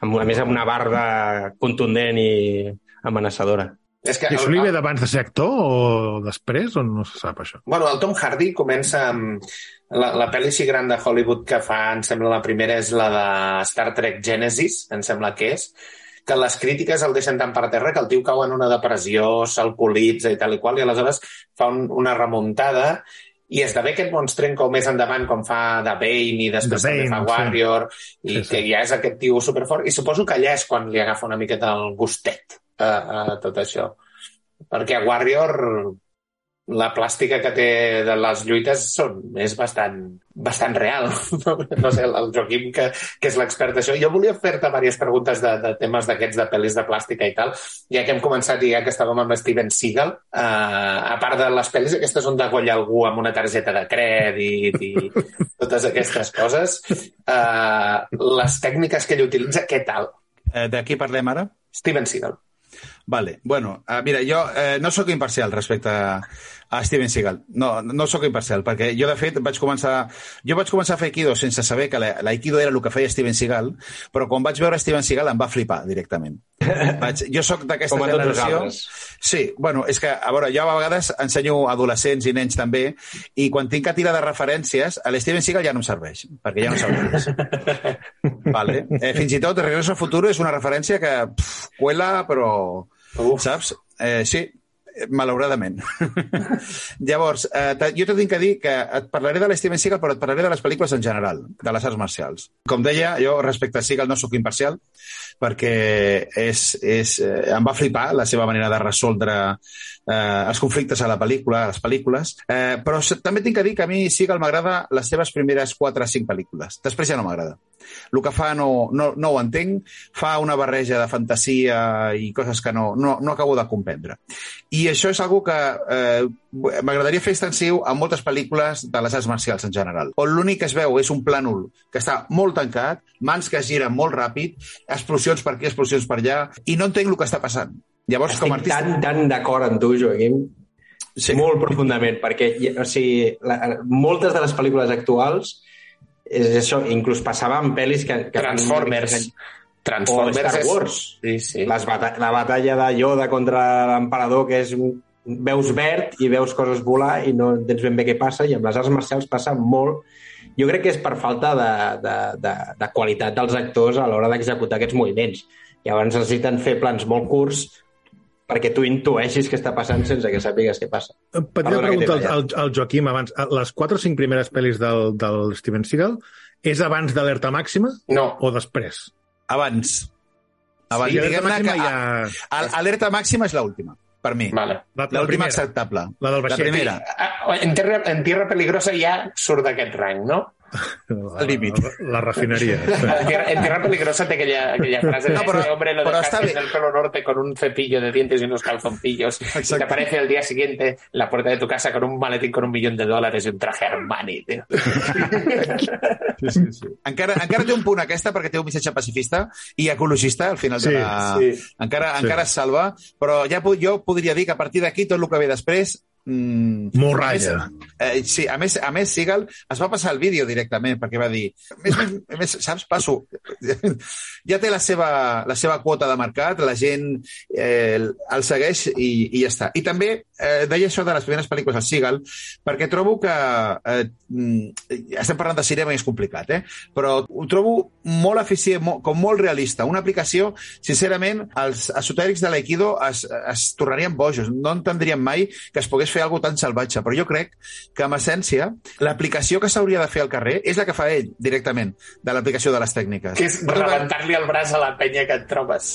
amb, a més amb una barba contundent i amenaçadora. És que I això el- li ve d'abans de ser actor o després, o no se sap això? Bueno, el Tom Hardy comença amb... La, la pel·li així gran de Hollywood que fa, em sembla, la primera és la de Star Trek Genesis, em sembla que és, que les crítiques el deixen tan per terra que el tio cau en una depressió, s'alcoholitza i tal i qual, i aleshores fa un, una remuntada i esdevé aquest monstrenco més endavant com fa de Bane i després The també fa Bane, sí. Warrior i Sí, sí. que ja és aquest tio superfort i suposo que allà és quan li agafa una miqueta el gustet a, a tot això perquè a Warrior la plàstica que té de les lluites són, és bastant, bastant real. No sé, el Joaquim, que, que és l'expert d'això. Jo volia fer-te diverses preguntes de, de temes d'aquests de pel·lis de plàstica i tal, ja que hem començat i ja que estàvem amb Steven Seagal. Uh, a part de les pel·lis aquestes on degollar algú amb una targeta de crèdit i totes aquestes coses, uh, les tècniques que ell utilitza, què tal? Eh, de qui parlem ara? Steven Seagal. Vale, bueno, uh, mira, jo eh, no sóc imparcial respecte a, a Steven Seagal. No, no sóc imparcial, perquè jo, de fet, vaig començar... Jo vaig començar a fer Aikido sense saber que la- l'Aikido era el que feia Steven Seagal, però quan vaig veure Steven Seagal em va flipar directament. [LAUGHS] Vaig, jo sóc d'aquesta generació... Sí, bueno, és que, a veure, jo a vegades ensenyo adolescents i nens també, i quan tinc que tirar de referències, a l'Steven Seagal ja no em serveix, perquè ja no res. [LAUGHS] vale. eh, fins i tot Regreso al Futuro és una referència que pff, cuela, però... Uf. Saps? Eh, sí, malauradament. [LAUGHS] Llavors, eh, jo tinc que dir que et parlaré de l'Steven Seagal, però et parlaré de les pel·lícules en general, de les arts marcials. Com deia, jo respecte a Seagal no sóc imparcial, perquè és, és, eh, em va flipar la seva manera de resoldre eh, els conflictes a la pel·lícula, a les pel·lícules, eh, però també tinc que dir que a mi Seagal m'agrada les seves primeres 4 o 5 pel·lícules. Després ja no m'agrada. El que fa no, no, no ho entenc, fa una barreja de fantasia i coses que no, no, no acabo de comprendre. I això és algo que eh, m'agradaria fer extensiu a moltes pel·lícules de les arts marcials en general, on l'únic que es veu és un plànol que està molt tancat, mans que es giren molt ràpid, explosions per aquí, explosions per allà, i no entenc el que està passant. Llavors, Estic com a artista... tan, tan d'acord amb tu, Joaquim, Sí. molt profundament, perquè o sigui, la, moltes de les pel·lícules actuals és això, inclús passava en pel·lis que... que Transformers. O Transformers Star és- Wars. Sí, sí. Les bata la batalla de Yoda contra l'emperador, que és un- veus verd i veus coses volar i no entens ben bé què passa, i amb les arts marcials passa molt. Jo crec que és per falta de, de, de, de qualitat dels actors a l'hora d'executar aquests moviments. Llavors necessiten fer plans molt curts perquè tu intueixis què està passant sense que sàpigues què passa. Petita Perdona que t'he pregunta al, al, Joaquim abans. Les quatre o cinc primeres pel·lis del, del Steven Seagal és abans d'alerta màxima No, o després? Abans. Abans, Sí, Alerta diguem-ne que ja... ja... Alerta màxima és l'última, per mi. vale. La, la L'última primera. acceptable. La del La vaixell. primera. Ah, En Tierra, en tierra Peligrosa ja surt d'aquest rang, no? [LAUGHS] La, Al límit. La, la refineria. [LAUGHS] En Tierra, Peligrosa té aquella, aquella [LAUGHS] frase de No, "Este hombre lo dejaste en el Polo Norte con un cepillo de dientes y unos calzoncillos y te aparece el día siguiente en la puerta de tu casa con un maletín con un millón de dólares y un traje Armani, tío. Sí, sí, sí. Encara, encara té un punt aquesta perquè té un missatge pacifista i ecologista al final Sí, de la... sí. Encara, Sí. encara es salva, però ja jo podria dir que a partir d'aquí tot el que ve després... Mm, Morralla. Eh, sí, a més, a més, Seagal es va passar el vídeo directament perquè va dir, més, més, més saps, passo, [LAUGHS] ja té la seva, la seva quota de mercat, la gent eh, el segueix i, i ja està. I també eh, deia això de les primeres pel·lícules del Seagal perquè trobo que eh, mm, estem parlant de cinema i és complicat, eh? però ho trobo molt eficient, molt, com molt realista. Una aplicació, sincerament, els esotèrics de l'Aikido es, es tornarien bojos. No entendrien mai que es pogués fer alguna tan salvatge, però jo crec que, en essència, l'aplicació que s'hauria de fer al carrer és la que fa ell, directament, de l'aplicació de les tècniques. Que és rebentar-li el braç a la penya que et trobes.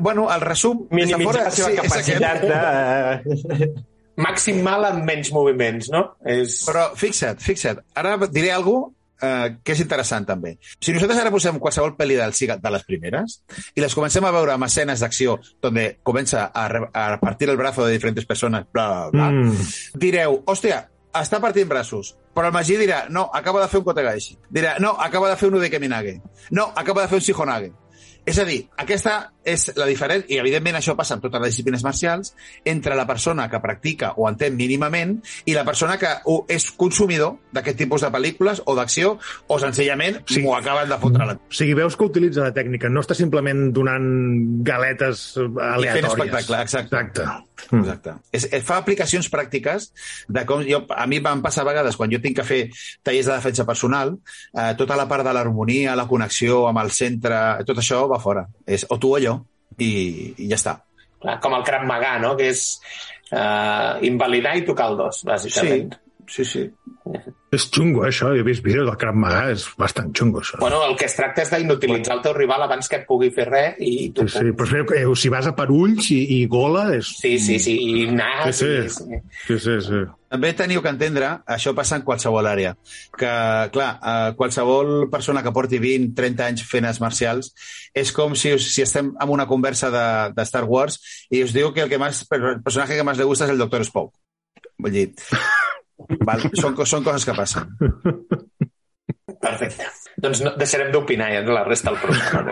Bueno, el resum... Minimitzar la seva sí, capacitat de... [LAUGHS] Màxim mal amb menys moviments, no? És... Però fixa't, fixa't, ara diré alguna eh, que és interessant també. Si nosaltres ara posem qualsevol pel·li del Seagal de les primeres i les comencem a veure amb escenes d'acció donde comença a, re- a partir el brazo de diferents persones, bla, bla, bla, Mm. direu, hòstia, està partint braços. Però el Magí dirà, no, acaba de fer un Kotegaeshi. Dirà, no, acaba de fer un Udekeminage. No, acaba de fer un Shihonage. És a dir, aquesta és la diferència, i evidentment això passa amb totes les disciplines marcials, entre la persona que practica o entén mínimament i la persona que és consumidor d'aquest tipus de pel·lícules o d'acció o senzillament Sí. m'ho acaben de fotre la... O sigui, veus que utilitza la tècnica, no està simplement donant galetes fent aleatòries. espectacle, exacte. Exacte. Exacte. És, eh, fa aplicacions pràctiques de com... Jo, a mi em passa a vegades, quan jo tinc que fer tallers de defensa personal, eh, tota la part de l'harmonia, la connexió amb el centre, tot això va fora. És o tu o jo, i, i ja està. Clar, com el Krav Maga, no? Que és uh, invalidar i tocar el dos, bàsicament. Sí, sí. [LAUGHS] És xungo, eh, això. Jo he vist vídeos del Krav Maga, és bastant xungo, això. Bueno, el que es tracta és d'inutilitzar el teu rival abans que et pugui fer res i tu... Sí, sí, però que, eh, si vas a per ulls i, i gola és... Sí, sí, sí, i nas... Sí, i- sí. Sí, sí, sí. També teniu que entendre, això passa en qualsevol àrea, que, clar, eh, qualsevol persona que porti 20-30 anys fent arts marcials és com si, us- si estem en una conversa de, de Star Wars i us diu que el, que más, el personatge que més le gusta és el Doctor Spock. Vull dir, [LAUGHS] val, són, són coses que passen. Perfecte. Doncs no, deixarem d'opinar ja de la resta del programa.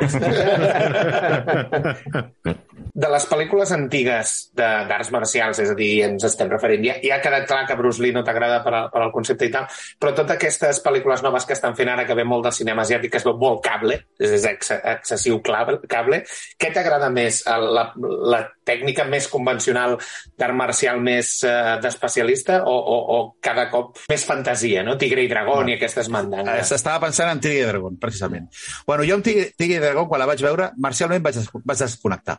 [LAUGHS] de les pel·lícules antigues de- d'arts marcials, és a dir, ens estem referint, ja, ja ha quedat clar que Bruce Lee no t'agrada per, a- per al concepte i tal, però totes aquestes pel·lícules noves que estan fent ara, que ve molt del cinema asiàtic, que es veu molt cable, és, és ex, excessiu cable, cable, què t'agrada més? La, la tècnica més convencional d'art marcial més uh, d'especialista o, o, o cada cop més fantasia, no? Tigre i dragón i aquestes Eh, mandangues. S'estava pensant en Tigre i Dragon, precisament. Bueno, jo amb Tigre, Tigre i Dragon, quan la vaig veure, marcialment vaig, des vaig desconnectar.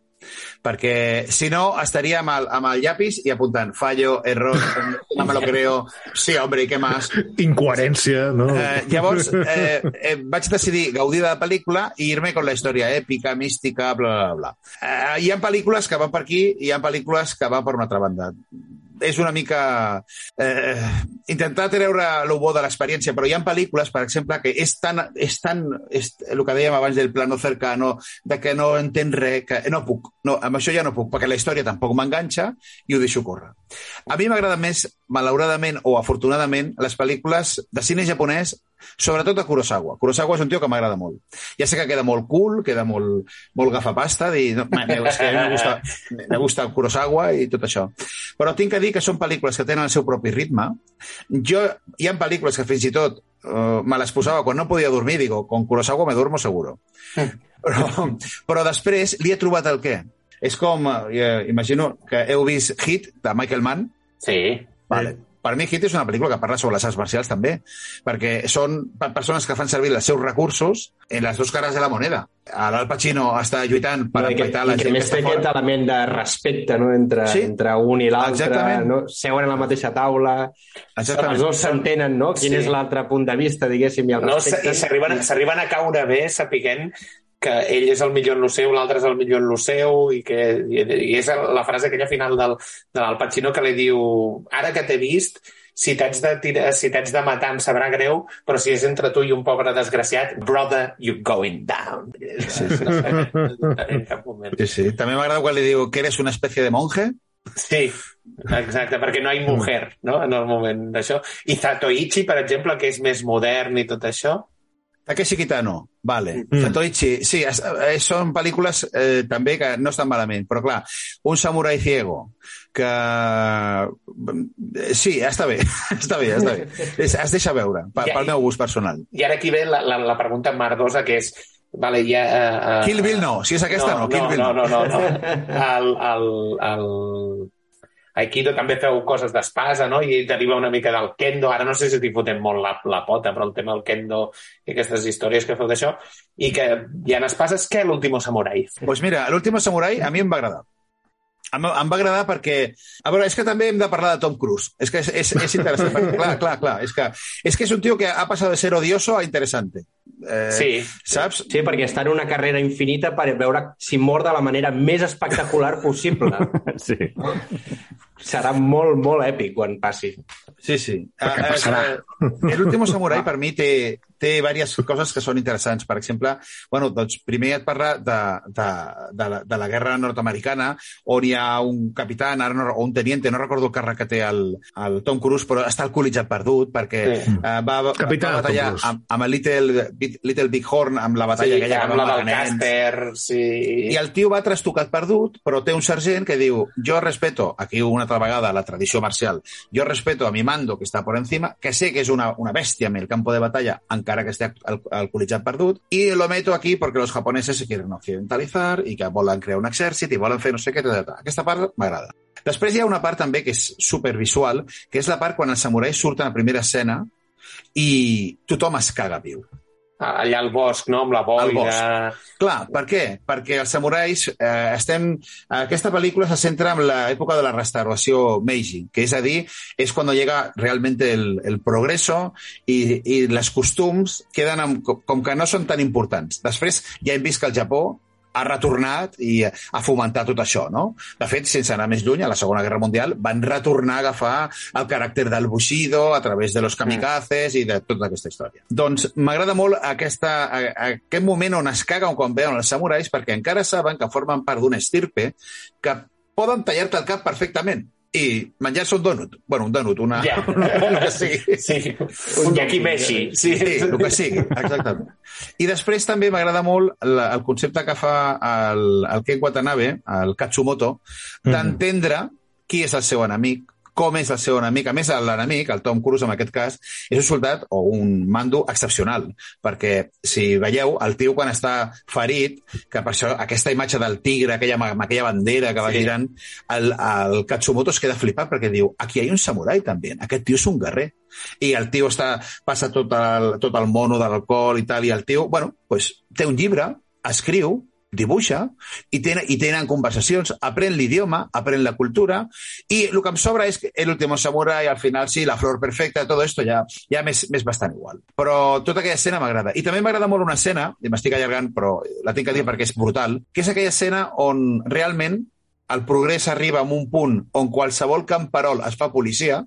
Perquè, si no, estaria amb el, amb el llapis i apuntant fallo, error, [LAUGHS] no me lo creo, sí, hombre, què més? Incoherència, no? Eh, llavors, eh, eh, vaig decidir gaudir de la pel·lícula i ir-me con la història èpica, mística, bla, bla, bla. Eh, hi ha pel·lícules que van per aquí i hi ha pel·lícules que van per una altra banda. És una mica... Eh, intentar treure el bo de l'experiència, però hi ha pel·lícules, per exemple, que és tan... És tan és, el que dèiem abans del plano cercano, de que no entens res, que no puc. No, amb això ja no puc, perquè la història tampoc m'enganxa i ho deixo córrer. A mi m'agrada més, malauradament o afortunadament, les pel·lícules de cine japonès, sobretot de Kurosawa. Kurosawa és un tio que m'agrada molt. Ja sé que queda molt cool, queda molt, molt gafapasta, dir, no, és que a mi me gusta, me gusta Kurosawa i tot això. Però tinc que dir que són pel·lícules que tenen el seu propi ritme. Jo, hi ha pel·lícules que fins i tot uh, me les posava quan no podia dormir, digo, con Kurosawa me duermo seguro. Però, però després li he trobat el què. És com, eh, imagino que heu vist Hit, de Michael Mann. Sí. Vale. Per mi Hit és una pel·lícula que parla sobre les arts marcials també, perquè són per persones que fan servir els seus recursos en les dues cares de la moneda. L'Al Pacino està lluitant per No, que, empaitar la i que gent a que més té està aquest element de respecte no? entre, Sí. entre un i l'altre, no? seuen a la mateixa taula, Exactament. els dos s'entenen, no? Quin Sí. és l'altre punt de vista, diguéssim, i el No, respecten. s'arriben s'arriben a caure bé sapiguent que ell és el millor en lo seu, l'altre és el millor en lo seu, i, que, i, i és la frase aquella final del, de l'Al Pacino que li diu ara que t'he vist, si t'haig de, tirar, si t'haig de matar em sabrà greu, però si és entre tu i un pobre desgraciat, brother, you're going down. Sí, sí. [LAUGHS] Sí, sí. També m'agrada quan li diu que eres una espècie de monje. Sí, exacte, perquè no hi ha mujer no? en el moment d'això. I Zatoichi, per exemple, que és més modern i tot això, Takeshi Kitano, vale. Mm. Zatoichi, sí, eh, són pel·lícules eh, també que no estan malament, però clar, un samurai ciego que... eh, Sí, està bé, [LAUGHS] està bé, està bé. Es, es deixa veure, pel, Ja, pel i- meu gust personal. I ara aquí ve la, la, la pregunta mardosa, que és... Vale, ja, uh, uh, Kill Bill no, si és aquesta no, Kill no, Bill no. no. No, no, no. El, el, el... Aikido també feu coses d'espasa, no? I deriva una mica del kendo. Ara no sé si t'hi fotem molt la, la pota, però el tema del kendo i aquestes històries que feu d'això, i que hi ha espases, què l'último samurai? Pues mira, l'últim samurai a mi em va agradar. Em, em va agradar perquè... A veure, és que també hem de parlar de Tom Cruise. És que és, és, és interessant. clar, clar, clar. És que, és que és un tio que ha passat de ser odioso a interessante. Eh, Sí. Saps? Sí, perquè està en una carrera infinita per veure si mor de la manera més espectacular possible. [LAUGHS] Sí. Serà molt, molt èpic quan passi. Sí, sí. Perquè Ah, passarà. eh, El último samurai, per mi, té, té diverses coses que són interessants. Per exemple, bueno, doncs, primer et parla de, de, de, la, de la guerra nord-americana, on hi ha un capità ara no, o un teniente, no recordo el càrrec que té el, el Tom Cruise, però està alcoholitzat perdut, perquè Sí. eh, va, va, Capità va batallar amb, amb el Little, Little Big Horn, amb la batalla Sí, aquella que amb va la del. Casper, sí. I el tio va trastocat perdut, però té un sergent que diu jo respeto, aquí una altra vegada la tradició marcial, jo respeto a mi mando que està por encima, que sé que és una, una bèstia en el campo de batalla, encara que esté al- alcoholitzat perdut, i lo meto aquí porque los japoneses se quieren occidentalizar i que volen crear un exèrcit i volen fer no sé què, tal. aquesta part m'agrada. Després hi ha una part també que és supervisual, que és la part quan els samurais surten a primera escena i tothom es caga viu. Allà al bosc, no? Amb la Al boira... Clar, per què? Perquè els samurais eh, estem... Aquesta pel·lícula se centra en l'època de la restauració Meiji, que és a dir, és quan llega realmente el, el progreso i, i les costums queden amb, com, que no són tan importants. Després ja hem vist que el Japó ha retornat i ha fomentat tot això, no? De fet, sense anar més lluny, a la Segona Guerra Mundial van retornar a agafar el caràcter del Bushido a través de los kamikazes i de tota aquesta història. Doncs m'agrada molt aquesta, a, a, aquest moment on es caguen quan veuen els samurais perquè encara saben que formen part d'una estirpe que poden tallar-te el cap perfectament i menjar-se un donut. Bueno, un donut, una... Ja. [LAUGHS] el que sigui. Sí, un yakimeshi. Sí. Sí, el que sigui, exactament. I després també m'agrada molt la, el concepte que fa el, el Ken Watanabe, el Katsumoto, d'entendre qui és el seu enemic, com és el seu enemic. A més, l'enemic, el Tom Cruise en aquest cas, és un soldat o un mando excepcional, perquè si veieu, el tio quan està ferit, que per això aquesta imatge del tigre, aquella, amb aquella bandera que va Sí. girant, el, el Katsumoto es queda flipat perquè diu, aquí hi ha un samurai també, aquest tio és un guerrer. I el tio està, passa tot el, tot el mono de l'alcohol i tal, i el tio, bueno, pues, té un llibre, escriu, dibuixa i tenen, i tenen conversacions, aprèn l'idioma, aprèn la cultura i el que em sobra és que l'últim samurai, al final sí, la flor perfecta, tot esto ja, ja m'és bastant igual. Però tota aquella escena m'agrada. I també m'agrada molt una escena, i m'estic allargant, però la tinc que dir perquè és brutal, que és aquella escena on realment el progrés arriba a un punt on qualsevol camperol es fa policia,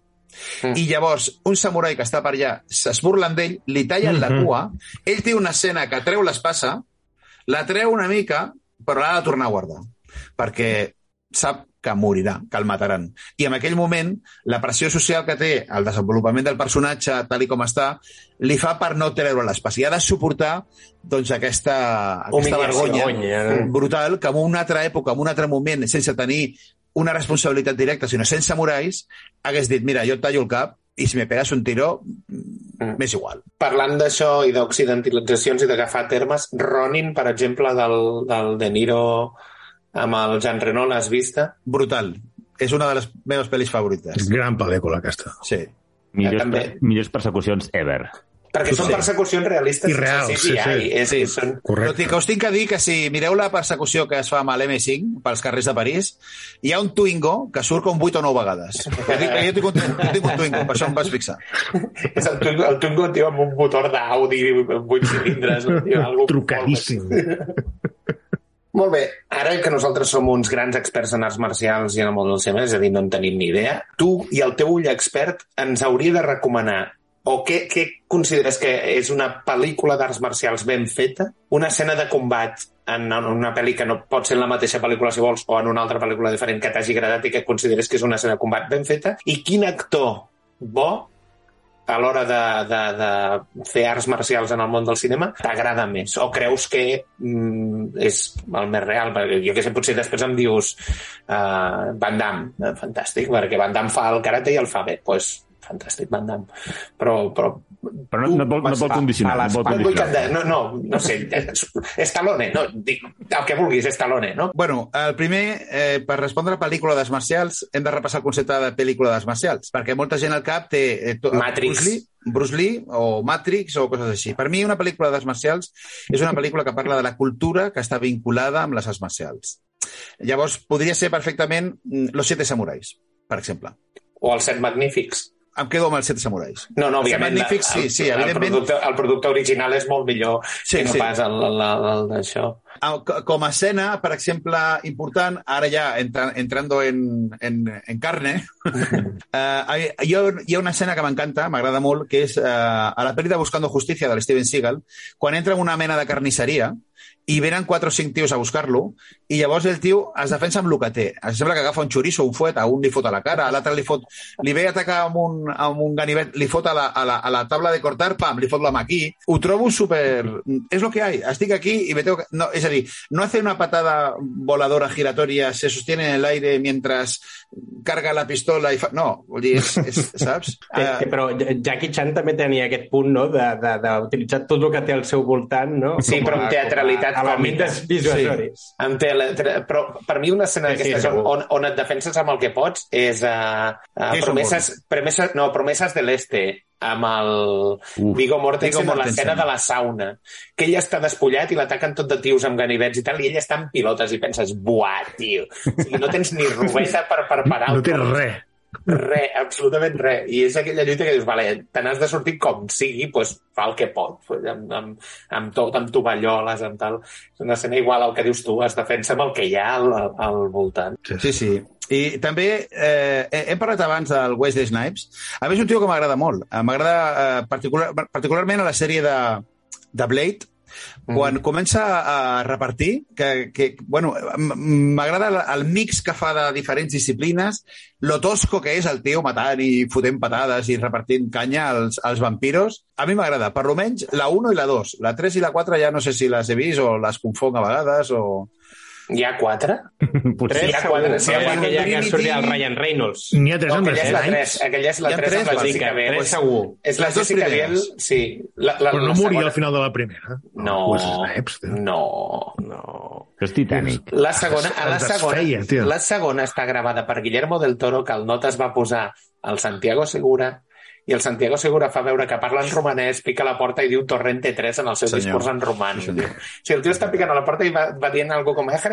Mm. i llavors un samurai que està per allà es burlen d'ell, li tallen la Mhm. cua, ell té una escena que treu l'espasa, la treu una mica, però l'ha de tornar a guardar, perquè sap que morirà, que el mataran. I en aquell moment, la pressió social que té el desenvolupament del personatge, tal i com està, li fa per no treure l'espasa. I ha de suportar doncs, aquesta, aquesta vergonya Vergonya. brutal que en una altra època, en un altre moment, sense tenir una responsabilitat directa, sinó sense samurais, hagués dit, mira, jo et tallo el cap i si me pegas un tiro, Mm. m'és igual. Parlant d'això i d'occidentalitzacions i d'agafar termes, Ronin, per exemple, del, del De Niro amb el Jean Reno, l'has vista? Brutal. És una de les meves pel·lis favorites. Gran pel·lícula, aquesta. Sí. Millors, també. millors persecucions ever. Perquè Sí, són sí. persecucions realistes I reals, sí, sí. És, Sí. que són... Correcte. que us tinc que dir que si mireu la persecució que es fa amb l'M5 pels carrers de París, hi ha un Twingo que surt com 8 o 9 vegades. Jo, dic, jo tinc, un, jo tinc un Twingo, per això em vas fixar. És el Twingo, el Twingo tio, amb un motor d'Audi amb 8 cilindres. Tio, Trucadíssim. Molt bé, ara que nosaltres som uns grans experts en arts marcials i en el món del cinema, és a dir, no en tenim ni idea, tu i el teu ull expert ens hauria de recomanar o què, què consideres que és una pel·lícula d'arts marcials ben feta, una escena de combat en una pel·li que no pot ser en la mateixa pel·lícula, si vols, o en una altra pel·lícula diferent que t'hagi agradat i que consideres que és una escena de combat ben feta, i quin actor bo a l'hora de, de, de fer arts marcials en el món del cinema t'agrada més? O creus que mm, és el més real? Perquè jo que sé, potser després em dius uh, Van Damme, eh, fantàstic, perquè Van Damme fa el karate i el fa bé. Doncs pues, fantàstic, Van Damme. Però, però Però no, no, vol, no et vol condicionar. No, vol condicionar. no, no, no sé, Estalone, no, dic, el que vulguis, Estalone, no? Bueno, el primer, eh, per respondre a pel·lícula d'arts marcials, hem de repassar el concepte de pel·lícula d'arts marcials, perquè molta gent al cap té... Eh, to, Matrix. Bruce Lee, Bruce Lee o Matrix o coses així. Per mi, una pel·lícula d'arts marcials és una pel·lícula que parla de la cultura que està vinculada amb les arts marcials. Llavors, podria ser perfectament mm, Los Siete Samurais, per exemple. O els Set Magnífics. Em quedo amb els Set Samurais. No, no, òbviament. Magnífics, sí, sí, el, evidentment. El producte, el producte original és molt millor Sí, que no sí. pas el, el, el, el d'això. Co- Com a escena, per exemple, important, ara ja entra, entrando en, en, en carne, [LAUGHS] eh, hi, ha, hi ha una escena que m'encanta, m'agrada molt, que és eh, a la pel·li de Buscando Justicia de l'Steven Seagal, quan entra en una mena de carnisseria i venen quatre o cinc tios a buscar-lo i llavors el tio es defensa amb el que té. Es sembla que agafa un xoriço, un fuet, a un li fot a la cara, a l'altre li fot... Li ve a atacar amb un, amb un ganivet, li fot a la, a, la, a la taula de cortar, pam, li fot la mà aquí. Ho trobo super... És lo que hay. Estic aquí i me tengo que... No, és a dir, no hace una patada voladora giratoria, se sostiene en el aire mientras carga la pistola i fa... No, vull dir, és, és, [LAUGHS] saps? Eh, però Jackie Chan també tenia aquest punt no? d'utilitzar tot el que té al seu voltant no? Sí, però amb teatralitat com a còmica. elements visuatoris. Amb tele, però per mi una escena Sí, sí, d'aquestes segur. on, on et defenses amb el que pots és uh, uh, Jason promeses, promeses, no, promeses de l'Este amb el Uf. Viggo Mortensen Viggo a l'escena Mortensen. de la sauna que ell està despullat i l'ataquen tot de tios amb ganivets i tal i ell està en pilotes i penses, buah, tio o sigui, no tens ni [LAUGHS] robeta per, per parar No tens res. Res, absolutament res. I és aquella lluita que dius, vale, te n'has de sortir com sigui, doncs fa el que pot, pues, amb, amb, amb tot, amb tovalloles, amb tal. És una escena igual al que dius tu, es defensa amb el que hi ha al, al voltant. Sí, sí. I també eh, hem parlat abans del Wesley Snipes. A més, un tio que m'agrada molt. Eh, M'agrada eh, particular, particularment a la sèrie de, de Blade, quan comença a repartir, que, que bueno, m'agrada el, el mix que fa de diferents disciplines, lo tosco que és el tio matant i fotent patades i repartint canya als, als vampiros. A mi m'agrada, per lo menys, la 1 i la 2. La 3 i la 4 ja no sé si les he vist o les confonc a vegades o... Hi ha quatre? [LAUGHS] Potser. Hi ha quatre, sí, hi ha aquella que sortia el Ryan Reynolds. N'hi ha tres No, amb aquella les és la Snipes. 3, aquella és la Hi ha 3 amb tres, la Biel. tres segur. És la Jessica Biel, sí. La, la, Però no la moria al final de la primera. No, Wesley Snipes, no. No. És Titanic. La segona, a la segona, tio. la segona està gravada per Guillermo del Toro, que el not es va posar al Santiago Segura, i el Santiago Segura fa veure que parla en romanès, pica a la porta i diu Torrente 3 en el seu Senyor. discurs en roman. Sí, senyor. Si el tio està picant a la porta i va, va dient algo com esto,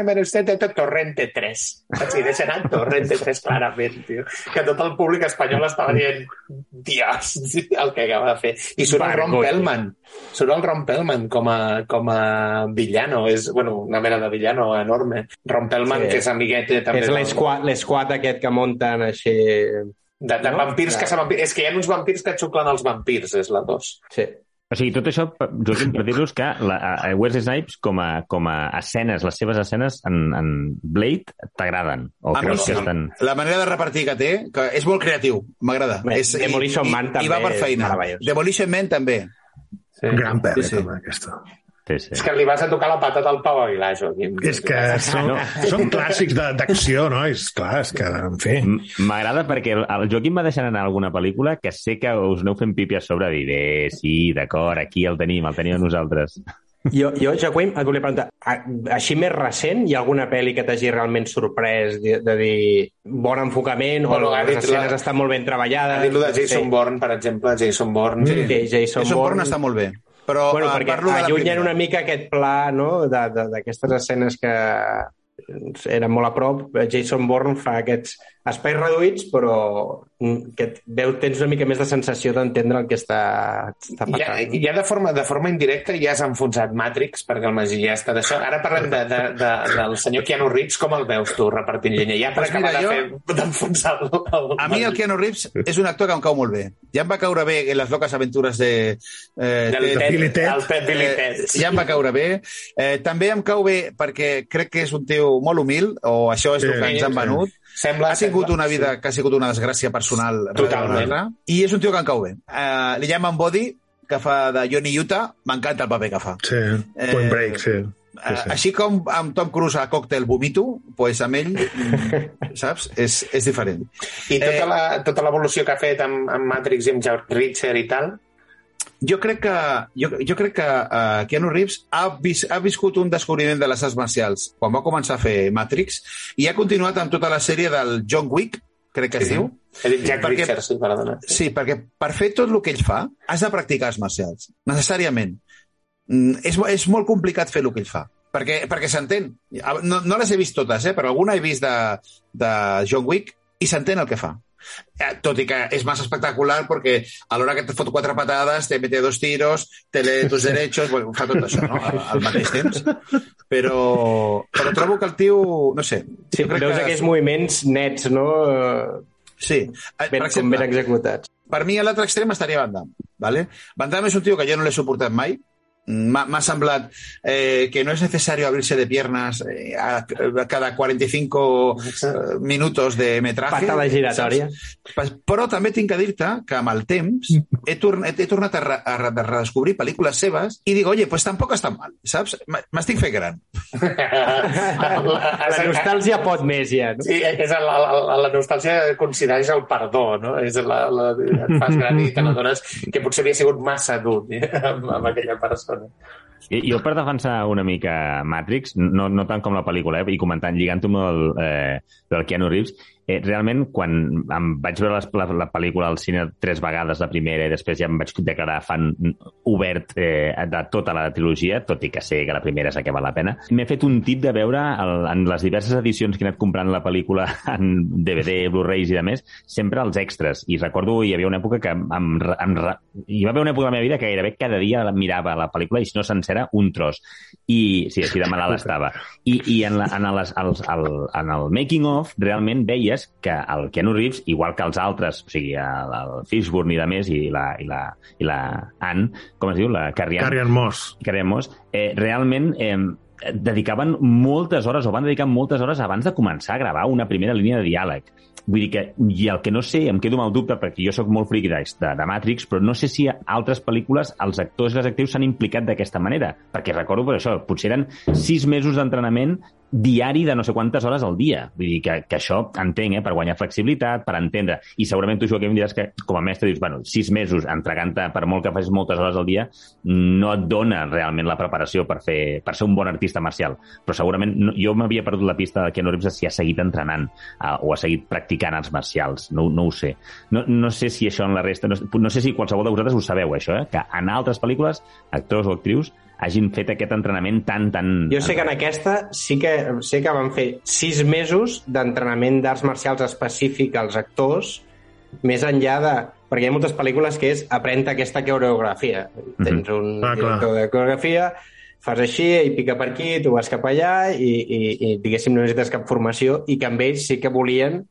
Torrente 3. Saps? I deixa anar Torrente 3 clarament, tio. Que tot el públic espanyol estava dient Dios, el que acaba de fer. I surt el Ron. Pellman. Surt el Ron Pellman com a, com a villano. És, bueno, una mena de villano enorme. Ron Pellman, Sí. que és amiguet eh, també És l'esquad aquest que munten així... de, de no? vampirs que vampirs. És que hi ha uns vampirs que xuclen els vampirs, és la 2. Sí. O sigui, tot això, Joaquim, per dir-vos que la, a Wesley Snipes, com a, com a escenes, les seves escenes en, en Blade, t'agraden? O A mi creus sí. que estan... La manera de repartir que té, que és molt creatiu, m'agrada. Demolition i, Man i, també I va per feina. Demolition Man també. Sí. Gran pel·li, Sí, sí. també, aquesta. Sí, sí. És que li vas a tocar la patata al Pau Aguilar, Joaquim. És que són, No. són clàssics de- d'acció, no? És clar, és que, en fi... M'agrada perquè el, el Joaquim va deixant anar alguna pel·lícula que sé que us aneu fent pipi a sobre dir, bé, sí, d'acord, aquí el tenim, el tenim nosaltres. Jo, jo, Joaquim, et volia preguntar, així més recent, hi ha alguna pel·li que t'hagi realment sorprès de, de dir bon enfocament o Bueno, ha les dit escenes la- estan molt ben treballades? Ha dit de Jason Sí. Bourne, per exemple, Jason Bourne. Sí, Jason, Jason Bourne està molt bé. Però Bueno, eh, perquè parlo allunyen una mica aquest pla no? d'aquestes escenes que eren molt a prop. Jason Bourne fa aquests espais reduïts, però mm, que et- veu, tens una mica més de sensació d'entendre el que està, està Ja, passant. ja de, forma, de forma indirecta ja has enfonsat Matrix, perquè el Magí ja està d'això. Ara parlem de, de, de, del senyor Keanu Reeves, com el veus tu repartint llenya? Ja per Pues mira, acabar de jo- fer d'enfonsar-lo. el A mi el. Keanu Reeves és un actor que em cau molt bé. Ja em va caure bé en les loques aventures de... Eh, Del Ted- Ted, Billy Ted. el Ted Billy Eh, ja em va caure bé. Eh, també em cau bé perquè crec que és un tio molt humil, o això és Sí, el que ens han sí. Sembla, Ha tingut sembla, una vida que ha sigut una desgràcia personal. Totalment. I és un tio que em cau bé. Uh, li llamen Body, que fa de Johnny Utah. M'encanta el paper que fa. Sí, Eh, Point Break, sí. Uh, sí, sí. Així com amb Tom Cruise a Cocktail vomito, pues amb ell, [LAUGHS] saps? És, és diferent. I tota Eh, la- tota l'evolució que ha fet amb, amb Matrix i amb Jack Reacher i tal, Jo crec que, jo, jo crec que uh, Keanu Reeves ha, vis, ha viscut un descobriment de les arts marcials quan va començar a fer Matrix i ha continuat amb tota la sèrie del John Wick, crec que es Sí. diu. he dit Jack Perquè- Reacher, sí, perdona. Sí, perquè per fer tot el que ell fa has de practicar arts marcials, necessàriament. Mm, és, és molt complicat fer el que ell fa, perquè, perquè s'entén. No, no les he vist totes, eh, però alguna he vist de, de John Wick i s'entén el que fa. Eh, tot i que és massa espectacular perquè a l'hora que te fot quatre patades te mete dos tiros, te lee [LAUGHS] tus derechos, bueno, fa tot això, no?, al, al mateix [LAUGHS] temps. Però, però trobo que el tio, no sé... Sí, veus que- aquells moviments nets, no? Sí. Eh, Ben, com ben executats. per mi a l'altre extrem estaria Van Damme. ¿vale? Van Damme és un tio que jo no l'he suportat mai. M'ha m'ha semblat eh, que no és necessari abrirse de piernas eh, a, a cada 45 eh, minutos de metraje. Patada giratòria. saps? Però també tinc que dir-te que amb el temps he, torn he tornat a, re a re- a redescobrir pel·lícules seves i dic, oye, pues tampoc està mal, saps? M'estic fent gran. [LAUGHS] La nostàlgia pot més, ja. No? Sí, és la, la, la nostàlgia coincideix el perdó, no? És la, la, et fas gran i te n'adones que potser havia sigut massa dur eh, amb, amb aquella persona. I- Jo, per defensar una mica Matrix, no, no tant com la pel·lícula, eh, i comentant, lligant-ho amb el, eh, del Keanu Reeves, eh, realment, quan em vaig veure les, la, la pel·lícula al cine tres vegades, la primera, i després ja em vaig declarar fan obert eh, de tota la trilogia, tot i que sé que la primera és la que val la pena, m'he fet un tip de veure el, en les diverses edicions que he anat comprant la pel·lícula [LAUGHS] en DVD, Blu-rays i de més, sempre els extras. I recordo, hi havia una època que em, em, em, hi va haver una època de la meva vida que gairebé cada dia mirava la pel·lícula i si no sencera, un tros. I sí, així de malalt estava. I, i en, la, en, les, els, el, en el making of realment veies que el Keanu Reeves, igual que els altres, o sigui, el, el Fishburne i de més, i la, i la, i la Anne, com es diu? La Carrie Ann Moss. Carrie Ann Moss, eh, realment eh, dedicaven moltes hores, o van dedicar moltes hores abans de començar a gravar una primera línia de diàleg. Vull dir que, i el que no sé, em quedo amb el dubte, perquè jo sóc molt de, de, de Matrix, però no sé si a altres pel·lícules els actors i les actrius s'han implicat d'aquesta manera. Perquè recordo, per això, potser eren sis mesos d'entrenament diari de no sé quantes hores al dia. Vull dir que, que això entenc, eh, per guanyar flexibilitat, per entendre. I segurament tu, Joaquim, diràs que com a mestre dius, bueno, sis mesos entregant-te per molt que facis moltes hores al dia, no et dona realment la preparació per, fer, per ser un bon artista marcial. Però segurament no, jo m'havia perdut la pista de Keanu Reeves si ha seguit entrenant uh, o ha seguit practicant arts marcials. No, no ho sé. No, no sé si això en la resta... No, no sé si qualsevol de vosaltres ho sabeu, això, eh? que en altres pel·lícules, actors o actrius, hagin fet aquest entrenament tan, tan... Jo sé que en aquesta sí que sé que van fer sis mesos d'entrenament d'arts marcials específic als actors, més enllà de... Perquè hi ha moltes pel·lícules que és aprèn aquesta coreografia. Tens un Ah, clar. director de coreografia, fas així, i pica per aquí, tu vas cap allà, i, i, i diguéssim, no necessites cap formació, i que amb ells sí que volien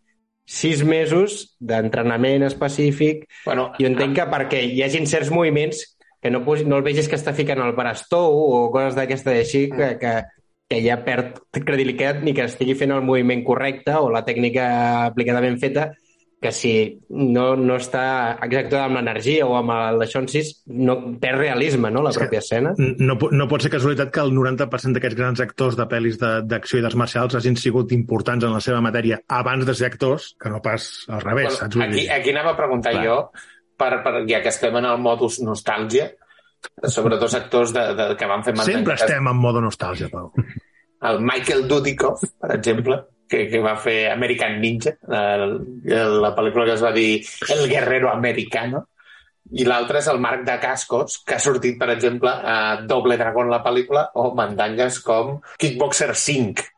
sis mesos d'entrenament específic. Bueno, Jo entenc que perquè hi hagin certs moviments que no, posi, no el vegis que està ficant el braç tou o coses d'aquesta així que, que, que ja perd credibilitat ni que estigui fent el moviment correcte o la tècnica aplicada ben feta que si no, no està executada amb l'energia o amb el d'això en sis, no perd realisme, no?, la pròpia escena. No, no pot ser casualitat que el 90% d'aquests grans actors de pel·lis de- d'acció i d'arts marcials hagin sigut importants en la seva matèria abans de ser actors, que no pas al revés, Bueno, saps? Aquí, aquí anava a preguntar Clar. jo, per, per, ja que estem en el modus nostàlgia, sobre dos actors de, de, que van fer Sempre estem en modo nostàlgia, Pau. El Michael Dudikoff, per exemple, que, que va fer American Ninja, la, la pel·lícula que es va dir El Guerrero Americano, i l'altre és el Marc de Cascos, que ha sortit, per exemple, a Doble Dragón, la pel·lícula, o mandangues com Kickboxer 5.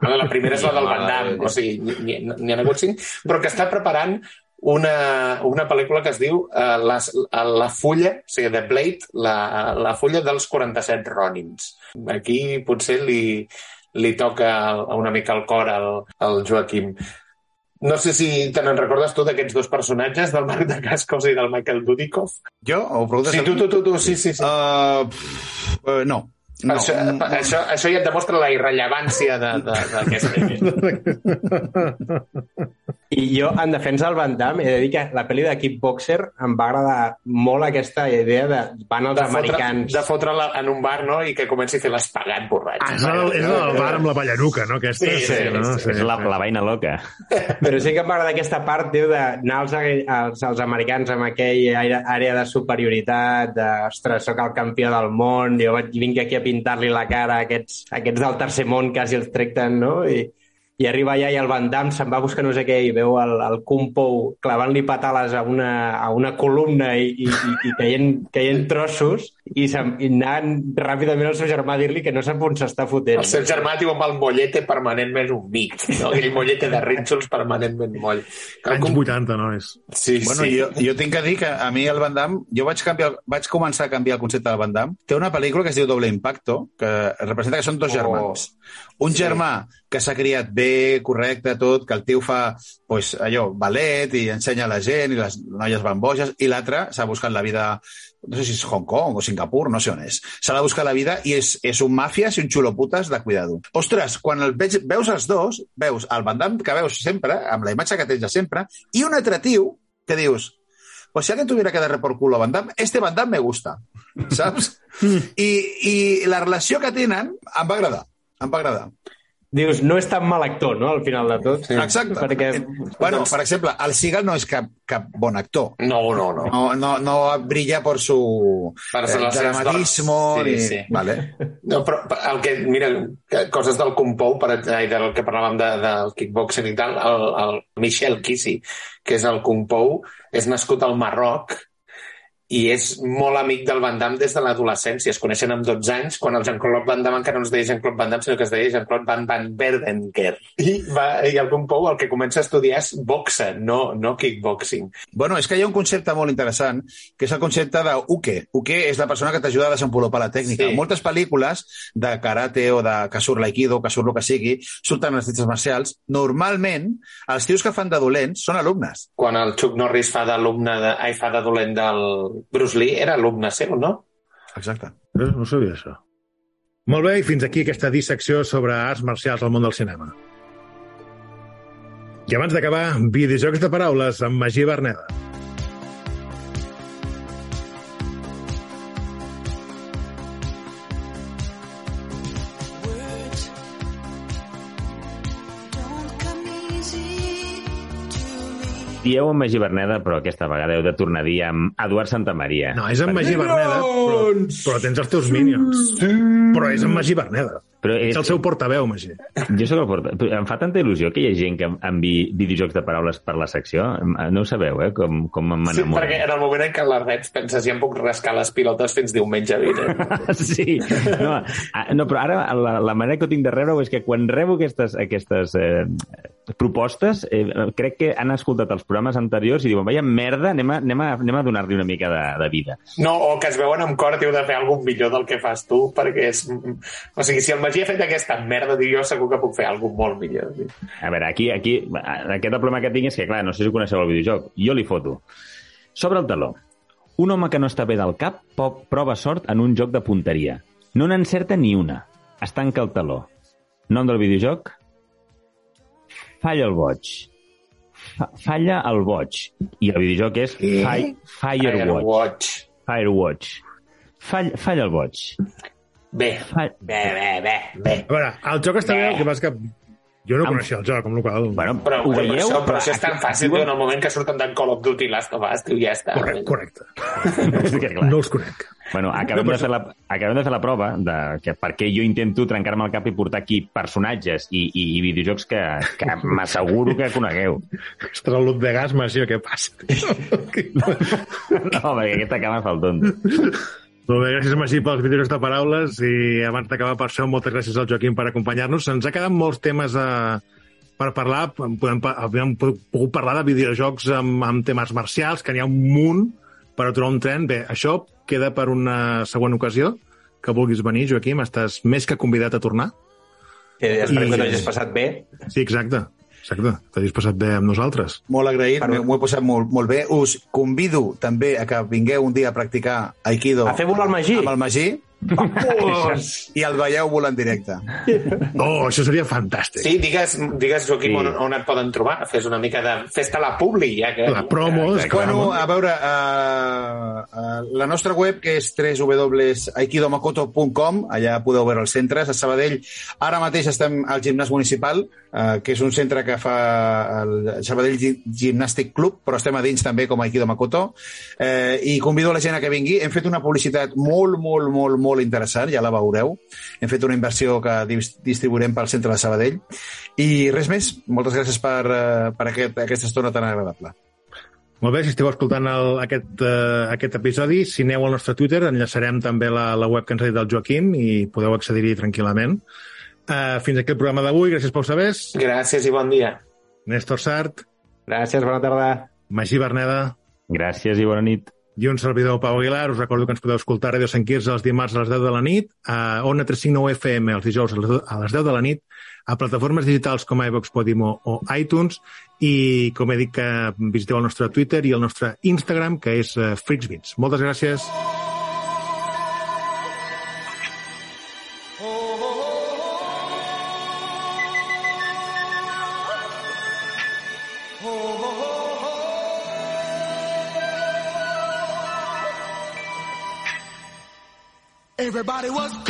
Vale, La primera és la del Van Damme, o sigui, n'hi ha hagut cinc, però que està preparant una, una pel·lícula que es diu uh, les, La Fulla, o sigui, The Blade, la, la Fulla dels 47 Ronins. Aquí potser li, li toca una mica el cor al, al Joaquim. No sé si te n'en recordes tu d'aquests dos personatges, del Marc de Cascos i del Michael Dudikoff. Jo? O preguntes Sí, tu, tu, tu, tu, sí, sí. sí. Uh, pff, uh, no. No, No, això, això, això ja et demostra la irrellevància de- de- d'aquesta. I jo, en defensa del Van Damme, he de dir que la pel·li de Kickboxer em va agradar molt aquesta idea de van els de fotre, americans... de fotre-la en un bar no? i que comenci a fer l'espagat borratx. Ah, és el, és el bar amb la ballaruca, no? Aquesta, Sí, sí, no? sí, És la, la vaina loca. Però sí que em va agradar aquesta part, tio, d'anar als, als, als americans amb aquella àrea, de superioritat, de, ostres, sóc el campió del món, jo vinc aquí a pintar-li la cara a aquests, a aquests del tercer món, quasi els tracten, no? I, i arriba allà i el Van Damme se'n va a buscar no sé què i veu el, el Kung Po clavant-li patales a una, a una columna i, i, i, i caient, caient trossos i, se'n- i anant ràpidament al seu germà a dir-li que no sap on s'està fotent. El seu germà diu amb el mollete permanentment un mic, no? Aquell mollete de rínxols permanentment moll. Anys 80, no? És... Sí, Bueno, sí. jo, jo tinc que dir que a mi el Van Damme, jo vaig, canviar, vaig començar a canviar el concepte del Van Damme. Té una pel·lícula que es diu Doble Impacto, que representa que són dos Oh. germans. Un Sí. germà que s'ha criat bé, correcte, tot, que el tio fa pues, allò, ballet i ensenya a la gent i les noies van boges, i l'altre s'ha buscat la vida no sé si és Hong Kong o Singapur, no sé on és. S'ha de buscar la vida i és, és un màfies i un xuloputes de cuidado. Ostres, quan el veig, veus els dos, veus el Van Damme que veus sempre, amb la imatge que tens de sempre, i un altre tio que dius, pues si alguien tuviera que darle por culo a Van Damme, este Van Damme me gusta, saps? [LAUGHS] I, I la relació que tenen em va agradar, em va agradar. Dius, no és tan mal actor, no?, al final de tot. Sí. Exacte. Perquè... Bueno, per exemple, el Seagal no és cap, cap bon actor. No, no, no. No, no, no brilla por su Per eh, dramatismo. ni... Sí, sí. Vale. No, però el que, mira, coses del Kung Po, per, ai, del que parlàvem de, del kickboxing i tal, el, el Michel Kisi, que és el Kung Po, és nascut al Marroc i és molt amic del Van Damme des de l'adolescència. Es coneixen amb 12 anys, quan el Jean-Claude Van Damme encara no es deia Jean-Claude Van Damme, sinó que es deia Jean-Claude Van Van Berdenker. I, va, I el Kung Po el que comença a estudiar és boxa, no, no kickboxing. Bueno, és que hi ha un concepte molt interessant, que és el concepte de uke. Uke és la persona que t'ajuda a desenvolupar la tècnica. Sí. En moltes pel·lícules de karate o de que surt l'aikido, que surt el que sigui, surten les arts marcials. Normalment, els tios que fan de dolents són alumnes. Quan el Chuck Norris fa d'alumne, de, ai, fa de dolent del Bruce Lee, era alumne seu, no? Exacte. No, no sabia això. Molt bé, i fins aquí aquesta dissecció sobre arts marcials al món del cinema. I abans d'acabar, videojocs de paraules amb Magí Berneda. Dieu amb Magí Berneda, però aquesta vegada heu de tornar a dir amb Eduard Santamaria. No, és en Magí Berneda, però, però tens els teus minions. Però és en Magí Berneda. Però és, És el seu portaveu, Magí. Jo sóc el porta... però Em fa tanta il·lusió que hi ha gent que enviï videojocs de paraules per la secció. No ho sabeu, eh? Com, com Sí, m'enamoro. perquè en el moment en què les reps penses ja em puc rascar les pilotes fins diumenge vinent. [LAUGHS] Sí, no, ah, no, però ara la, la manera que ho tinc de rebre és que quan rebo aquestes, aquestes eh, propostes, eh, crec que han escoltat els programes anteriors i diuen, vaja merda, anem a, anem a, anem a donar-li una mica de, de vida. No, o que es veuen amb cor heu de fer alguna millor del que fas tu, perquè és... O sigui, si el Ha fet aquesta merda, dic jo segur que puc fer alguna molt millor. A veure, aquí, aquí aquest problema que tinc és que, clar, no sé si coneixeu el videojoc. Jo li foto. Sobre el taló. Un home que no està bé del cap prova sort en un joc de punteria. No n'encerta ni una. Es tanca el taló. Nom del videojoc? Falla el boig. Fa falla el boig. I el videojoc és? Fi Firewatch. Firewatch. Firewatch. Fall falla el boig. Bé, bé, bé, bé, bé. A veure, el joc està bé, el que passa que jo no coneixia el joc, amb la qual. Bueno, Però, ho però, veieu? això, però això és tan fàcil, en el moment que surten d'en Call of Duty Last of Us, tio, ja està. Correcte, correcte. [LAUGHS] Que, clar. No els conec. Bueno, acabem, No, no, de fer la, acabem de fer la prova de que perquè jo intento trencar-me el cap i portar aquí personatges i, i, i videojocs que, que m'asseguro que conegueu. Ostres, el de gas, Magí, què passa? [LAUGHS] No, perquè aquesta cama fa el tonto. Molt bé, gràcies, Magí, pels videojocs de paraules i abans d'acabar per això, moltes gràcies al Joaquim per acompanyar-nos. Se'ns ha quedat molts temes a, per parlar. Podem, havíem pogut parlar de videojocs amb, amb temes marcials, que n'hi ha un munt per aturar un tren. Bé, això queda per una següent ocasió que vulguis venir, Joaquim. Estàs més que convidat a tornar. Que esperem I- que t'hagis passat bé. Sí, exacte. Exacte. T'hagis passat bé amb nosaltres. Molt agraït, m'ho he posat molt, molt bé. Us convido també a que vingueu un dia a practicar Aikido A fer volar el Magí. amb el Magí [LAUGHS] i el veieu volant directe. Oh, això seria fantàstic. Sí, digues, digues Joaquim, Sí. on, on et poden trobar. Fes una mica de... Fes-te la publi, ja que... La promo, és clar. Bueno, a veure, uh, uh, la nostra web, que és www.aikidomakoto.com, allà podeu veure els centres. A Sabadell, ara mateix estem al gimnàs municipal, uh, que és un centre que fa el Sabadell Gi- Gimnàstic Club, però estem a dins també com a Aikido Makoto. Uh, I convido la gent a que vingui. Hem fet una publicitat molt, molt, molt, molt molt interessant, ja la veureu. Hem fet una inversió que dis- distribuirem pel centre de Sabadell. I res més, moltes gràcies per, eh, per aquest, aquesta estona tan agradable. Molt bé, si esteu escoltant el, aquest, uh, aquest episodi, si aneu al nostre Twitter, enllaçarem també la, la web que ens ha dit el Joaquim i podeu accedir-hi tranquil·lament. Uh, fins aquí el programa d'avui. Gràcies pels sabers. Gràcies i bon dia. Néstor Sart, Gràcies, bona tarda. Magí Berneda Gràcies i bona nit. I un servidor Pau Aguilar. Us recordo que ens podeu escoltar a Radio Sant Quirze els dimarts a les 10 de la nit, a Ona 359 FM els dijous a les 10 a les 10 de la nit, a plataformes digitals com iVox, Podimo o iTunes i, com he dit, que visiteu el nostre Twitter i el nostre Instagram, que és uh, FreaksBeats. Moltes gràcies. Everybody was